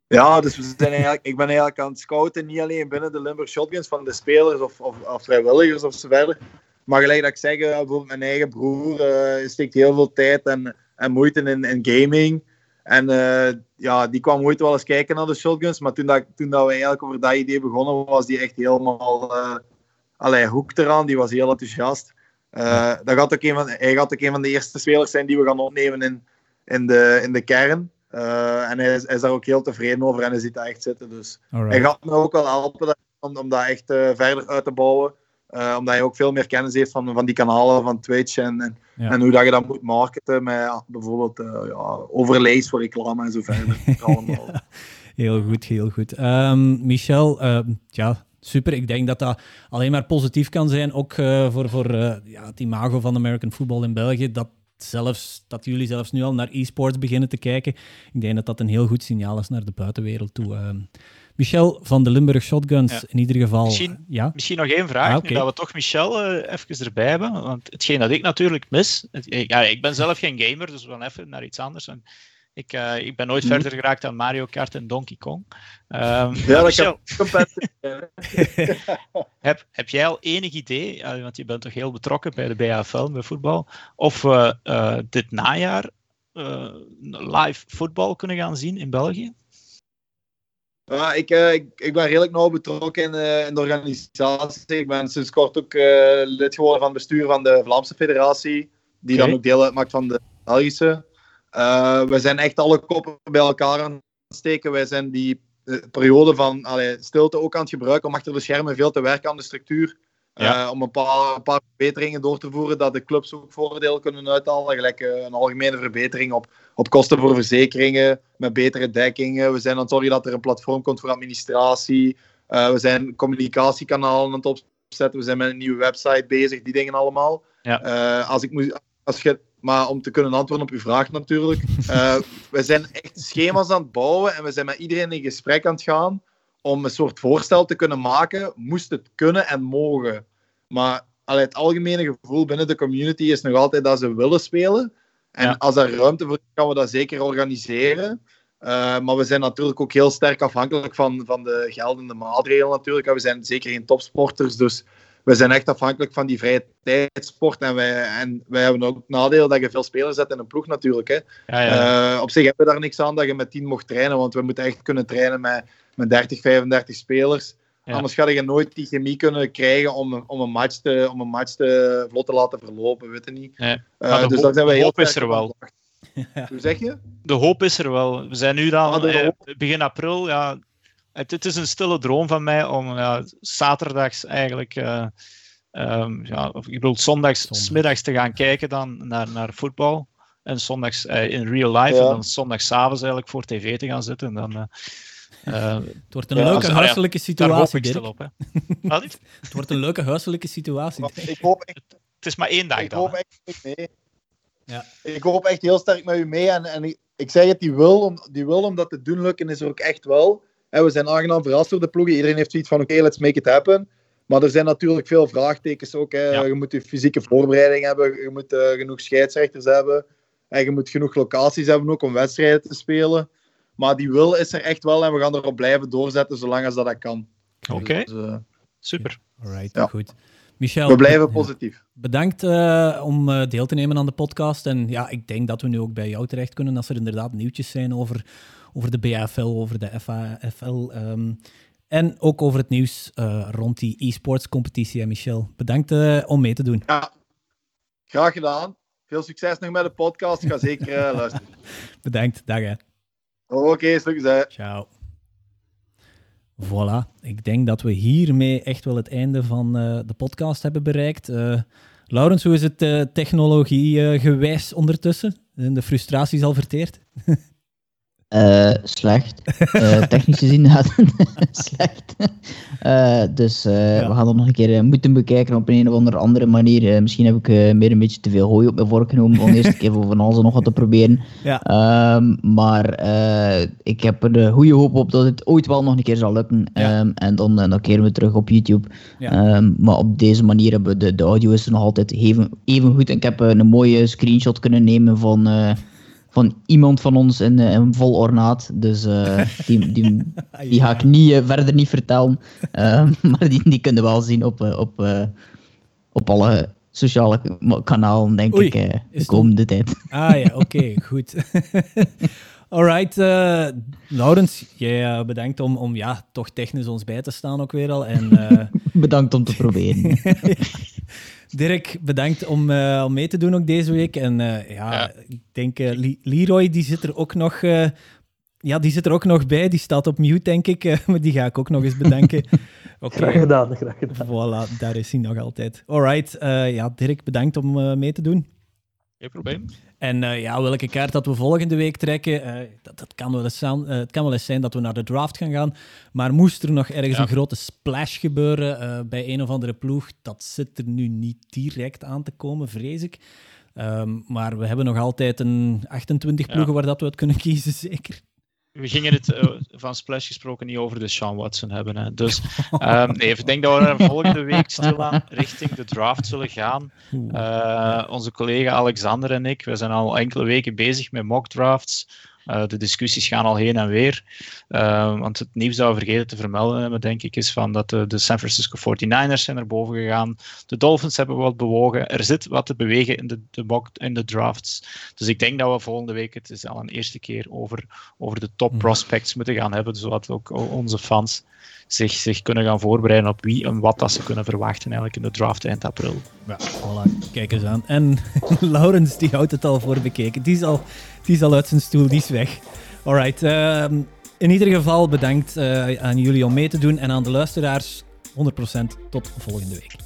Speaker 6: Ja, dus we zijn eigenlijk, ik ben eigenlijk aan het scouten, niet alleen binnen de Limburg Shotguns van de spelers of, of, of vrijwilligers of zo verder. Maar gelijk dat ik zeg, uh, bijvoorbeeld mijn eigen broer uh, steekt heel veel tijd en, en moeite in, in gaming. En uh, ja, die kwam ooit wel eens kijken naar de Shotguns. Maar toen, dat, toen dat we eigenlijk over dat idee begonnen, was die echt helemaal uh, allee, hoek eraan. Die was heel enthousiast. Uh, dat gaat ook een van, hij gaat ook een van de eerste spelers zijn die we gaan opnemen in, in, de, in de kern. Uh, en hij is, hij is, daar ook heel tevreden over en hij ziet dat echt zitten. Dus
Speaker 1: Alright.
Speaker 6: hij gaat me ook wel helpen om, om dat echt verder uit te bouwen. Uh, omdat hij ook veel meer kennis heeft van, van die kanalen van Twitch en, en,
Speaker 1: Ja.
Speaker 6: en hoe dat je dat moet marketen met ja, bijvoorbeeld uh, ja, overlays voor reclame en zo verder.
Speaker 1: Heel goed, heel goed. Ehm, Michel, ehm, ja, super. Ik denk dat dat alleen maar positief kan zijn, ook eh, voor, voor eh, ja, het imago van American football in België, dat, zelfs, dat jullie zelfs nu al naar e-sports beginnen te kijken. Ik denk dat dat een heel goed signaal is naar de buitenwereld toe. Michel van de Limburg Shotguns,
Speaker 2: Ja.
Speaker 1: in ieder geval.
Speaker 2: Misschien-
Speaker 1: ja?
Speaker 2: Misschien nog één vraag,
Speaker 1: Ah,
Speaker 2: nu dat we toch Michel eh, even erbij hebben. Want hetgeen dat ik natuurlijk mis... Het, ik- ja, ik ben zelf geen gamer, dus we gaan even naar iets anders. En ik, eh, ik ben nooit
Speaker 6: Mhm.
Speaker 2: verder geraakt dan Mario Kart en Donkey Kong. Ehm,
Speaker 6: Ja, dat
Speaker 2: Michel,
Speaker 6: kan
Speaker 2: heb, heb jij al enig idee, want je bent toch heel betrokken bij de BAFL, bij voetbal, of we eh, dit najaar eh, live voetbal kunnen gaan zien in België?
Speaker 6: Ja, ik, eh, ik, ik ben redelijk nauw betrokken in, eh, in de organisatie. Ik ben sinds kort ook eh, lid geworden van het bestuur van de Vlaamse Federatie, die dan ook deel uitmaakt van de Belgische. We zijn echt alle koppen bij elkaar aan het steken. Wij zijn die periode van allee, stilte ook aan het gebruiken om achter de schermen veel te werken aan de structuur.
Speaker 2: Ja.
Speaker 6: Om een paar, een paar verbeteringen door te voeren, dat de clubs ook voordeel kunnen uithalen. Gelijk een algemene verbetering op, op kosten voor verzekeringen, met betere dekkingen. We zijn aan het zorgen dat er een platform komt voor administratie. Eh, we zijn communicatiekanalen aan het opzetten. We zijn met een nieuwe website bezig, die dingen allemaal.
Speaker 2: Ja.
Speaker 6: Eh, als ik moet, als je, maar om te kunnen antwoorden op uw vraag natuurlijk. Eh, we zijn echt schema's aan het bouwen en we zijn met iedereen in gesprek aan het gaan om een soort voorstel te kunnen maken, moest het kunnen en mogen. Maar allee, het algemene gevoel binnen de community is nog altijd dat ze willen spelen. En
Speaker 2: Ja.
Speaker 6: als er ruimte voor is, gaan we dat zeker organiseren. Uh, maar we zijn natuurlijk ook heel sterk afhankelijk van, van de geldende maatregelen natuurlijk. En we zijn zeker geen topsporters, dus we zijn echt afhankelijk van die vrije tijdsport. En wij, en wij hebben ook het nadeel dat je veel spelers zet in een ploeg natuurlijk. Hè.
Speaker 2: Ja, ja.
Speaker 6: Uh, op zich hebben we daar niks aan dat je met 10 mocht trainen, want we moeten echt kunnen trainen met, met 30, 35 spelers.
Speaker 2: Ja.
Speaker 6: Anders ga je nooit die chemie kunnen krijgen om, een- om, een, match te, om een match te vlot te laten verlopen, weet je niet. Uh,
Speaker 2: Maar de
Speaker 6: dus
Speaker 2: hoop-
Speaker 6: daar zijn we
Speaker 2: de
Speaker 6: heel
Speaker 2: hoop is er wel.
Speaker 6: Hoe zeg je?
Speaker 2: de hoop is er wel. We zijn nu dan
Speaker 6: Ah,
Speaker 2: eh, begin april. Ja, het, het is een stille droom van mij om ja, zaterdags eigenlijk, eh, ehm, ja, of ik bedoel zondags,
Speaker 1: Zondag.
Speaker 2: smiddags te gaan kijken dan naar, naar voetbal. En zondags eh, in real life.
Speaker 6: Ja.
Speaker 2: En dan zondagsavonds eigenlijk voor tv te gaan zitten. En dan,
Speaker 1: Het wordt een
Speaker 6: Ja,
Speaker 1: leuke
Speaker 2: als- ah ja,
Speaker 1: huiselijke
Speaker 2: daar hoop
Speaker 1: situatie,
Speaker 2: ik op. Hè.
Speaker 1: Het wordt een leuke huiselijke situatie.
Speaker 6: Ik hoop echt,
Speaker 2: Het is maar één dag
Speaker 6: ik
Speaker 2: dan.
Speaker 6: hoop echt met u mee.
Speaker 1: Ja.
Speaker 6: Ik hoop echt heel sterk met u mee. En, en ik, ik zeg het, die wil, om, die wil om dat te doen lukken is er ook echt wel. Hè, we zijn aangenaam verrast door de ploegen. Iedereen heeft zoiets van, oké, let's make it happen. Maar er zijn natuurlijk veel vraagtekens ook. Hè.
Speaker 2: Ja.
Speaker 6: Je moet je fysieke voorbereiding hebben. Je moet eh, genoeg scheidsrechters hebben. En je moet genoeg locaties hebben ook om wedstrijden te spelen. Maar die wil is er echt wel. En we gaan erop blijven doorzetten zolang als dat, dat kan.
Speaker 2: Oké,
Speaker 6: Dus, eh,
Speaker 2: super.
Speaker 1: Alright,
Speaker 6: Ja.
Speaker 1: goed. Michel,
Speaker 6: we blijven positief.
Speaker 1: Bedankt eh, om eh, deel te nemen aan de podcast. En ja, ik denk dat we nu ook bij jou terecht kunnen als er inderdaad nieuwtjes zijn over, over de BAFL, over de FAFL. ehm. En ook over het nieuws eh, rond die e-sports competitie. En Michel, bedankt eh, om mee te doen.
Speaker 6: Ja, graag gedaan. Veel succes nog met de podcast. Ik ga zeker luisteren.
Speaker 1: Bedankt, dag hè.
Speaker 6: Oké, okay, succes.
Speaker 1: Ciao. Voilà, ik denk dat we hiermee echt wel het einde van uh, de podcast hebben bereikt. Uh, Laurens, hoe is het uh, technologie gewijs ondertussen? De frustraties al verteerd?
Speaker 3: Uh, slecht. Uh, technisch gezien slecht. Uh, dus ja. we gaan dat nog een keer moeten bekijken op een of andere, andere manier. misschien heb ik meer een beetje te veel hooi op mijn vork genomen om de eerste keer van alles nog wat te proberen.
Speaker 1: Ja.
Speaker 3: Um, maar ik heb er de goede hoop op dat het ooit wel nog een keer zal lukken. Ja. Um, en dan, dan keren we terug op YouTube. Um, maar op deze manier hebben we de, de audio is nog altijd even, even goed. En ik heb een mooie screenshot kunnen nemen van van iemand van ons in, uh, in vol ornaat. Dus uh, die, die, die ga ik niet, uh, verder niet vertellen. maar die, die kunnen we wel zien op, op, op alle sociale kanalen, denk
Speaker 1: Oei,
Speaker 3: ik, de komende tijd.
Speaker 1: Ah ja, oké, okay, goed. Alright, Laurens, jij bedankt om, om ja, toch technisch ons bij te staan ook weer al. En,
Speaker 3: bedankt om te proberen.
Speaker 1: Dirk, bedankt om, om mee te doen ook deze week. En ja, ja, ik denk Leroy, die zit er ook nog... ja, die zit er ook nog bij. Die staat op mute, denk ik. maar die ga ik ook nog eens bedanken.
Speaker 4: okay. Graag gedaan, graag gedaan.
Speaker 1: Voilà, daar is hij nog altijd. Alright, ja, Dirk, bedankt om mee te doen.
Speaker 2: Geen probleem.
Speaker 1: En uh, ja, welke kaart dat we volgende week trekken, uh, dat, dat kan wel eens zijn, uh, het kan wel eens zijn dat we naar de draft gaan gaan. Maar moest er nog ergens ja. een grote splash gebeuren bij een of andere ploeg, dat zit er nu niet direct aan te komen, vrees ik. Um, maar we hebben nog altijd een 28 ploegen ja. waar dat we het kunnen kiezen, zeker.
Speaker 2: We gingen het uh, van Splash gesproken niet over de Sean Watson hebben. Hè. Dus um, nee, ik denk dat we er volgende week stilaan richting de draft zullen gaan. Uh, onze collega Alexander en ik, we zijn al enkele weken bezig met mock drafts. Uh, de discussies gaan al heen en weer. Uh, want het nieuws dat we vergeten te vermelden hebben, denk ik, is van dat de, de, San Francisco 49ers zijn naar boven gegaan. De Dolphins hebben wat bewogen. Er zit wat te bewegen in de, de, mock, in de drafts. Dus ik denk dat we volgende week, het is al een eerste keer, over, over de top prospects moeten gaan hebben. Zodat ook onze fans zich, zich kunnen gaan voorbereiden op wie en wat dat ze kunnen verwachten eigenlijk in de draft eind april.
Speaker 1: Ja, voilà, kijk eens aan. En Laurens, die houdt het al voor bekeken. Die is al, die is al uit zijn stoel, die is weg. Alright, uh, in ieder geval bedankt uh, aan jullie om mee te doen en aan de luisteraars 100% tot volgende week.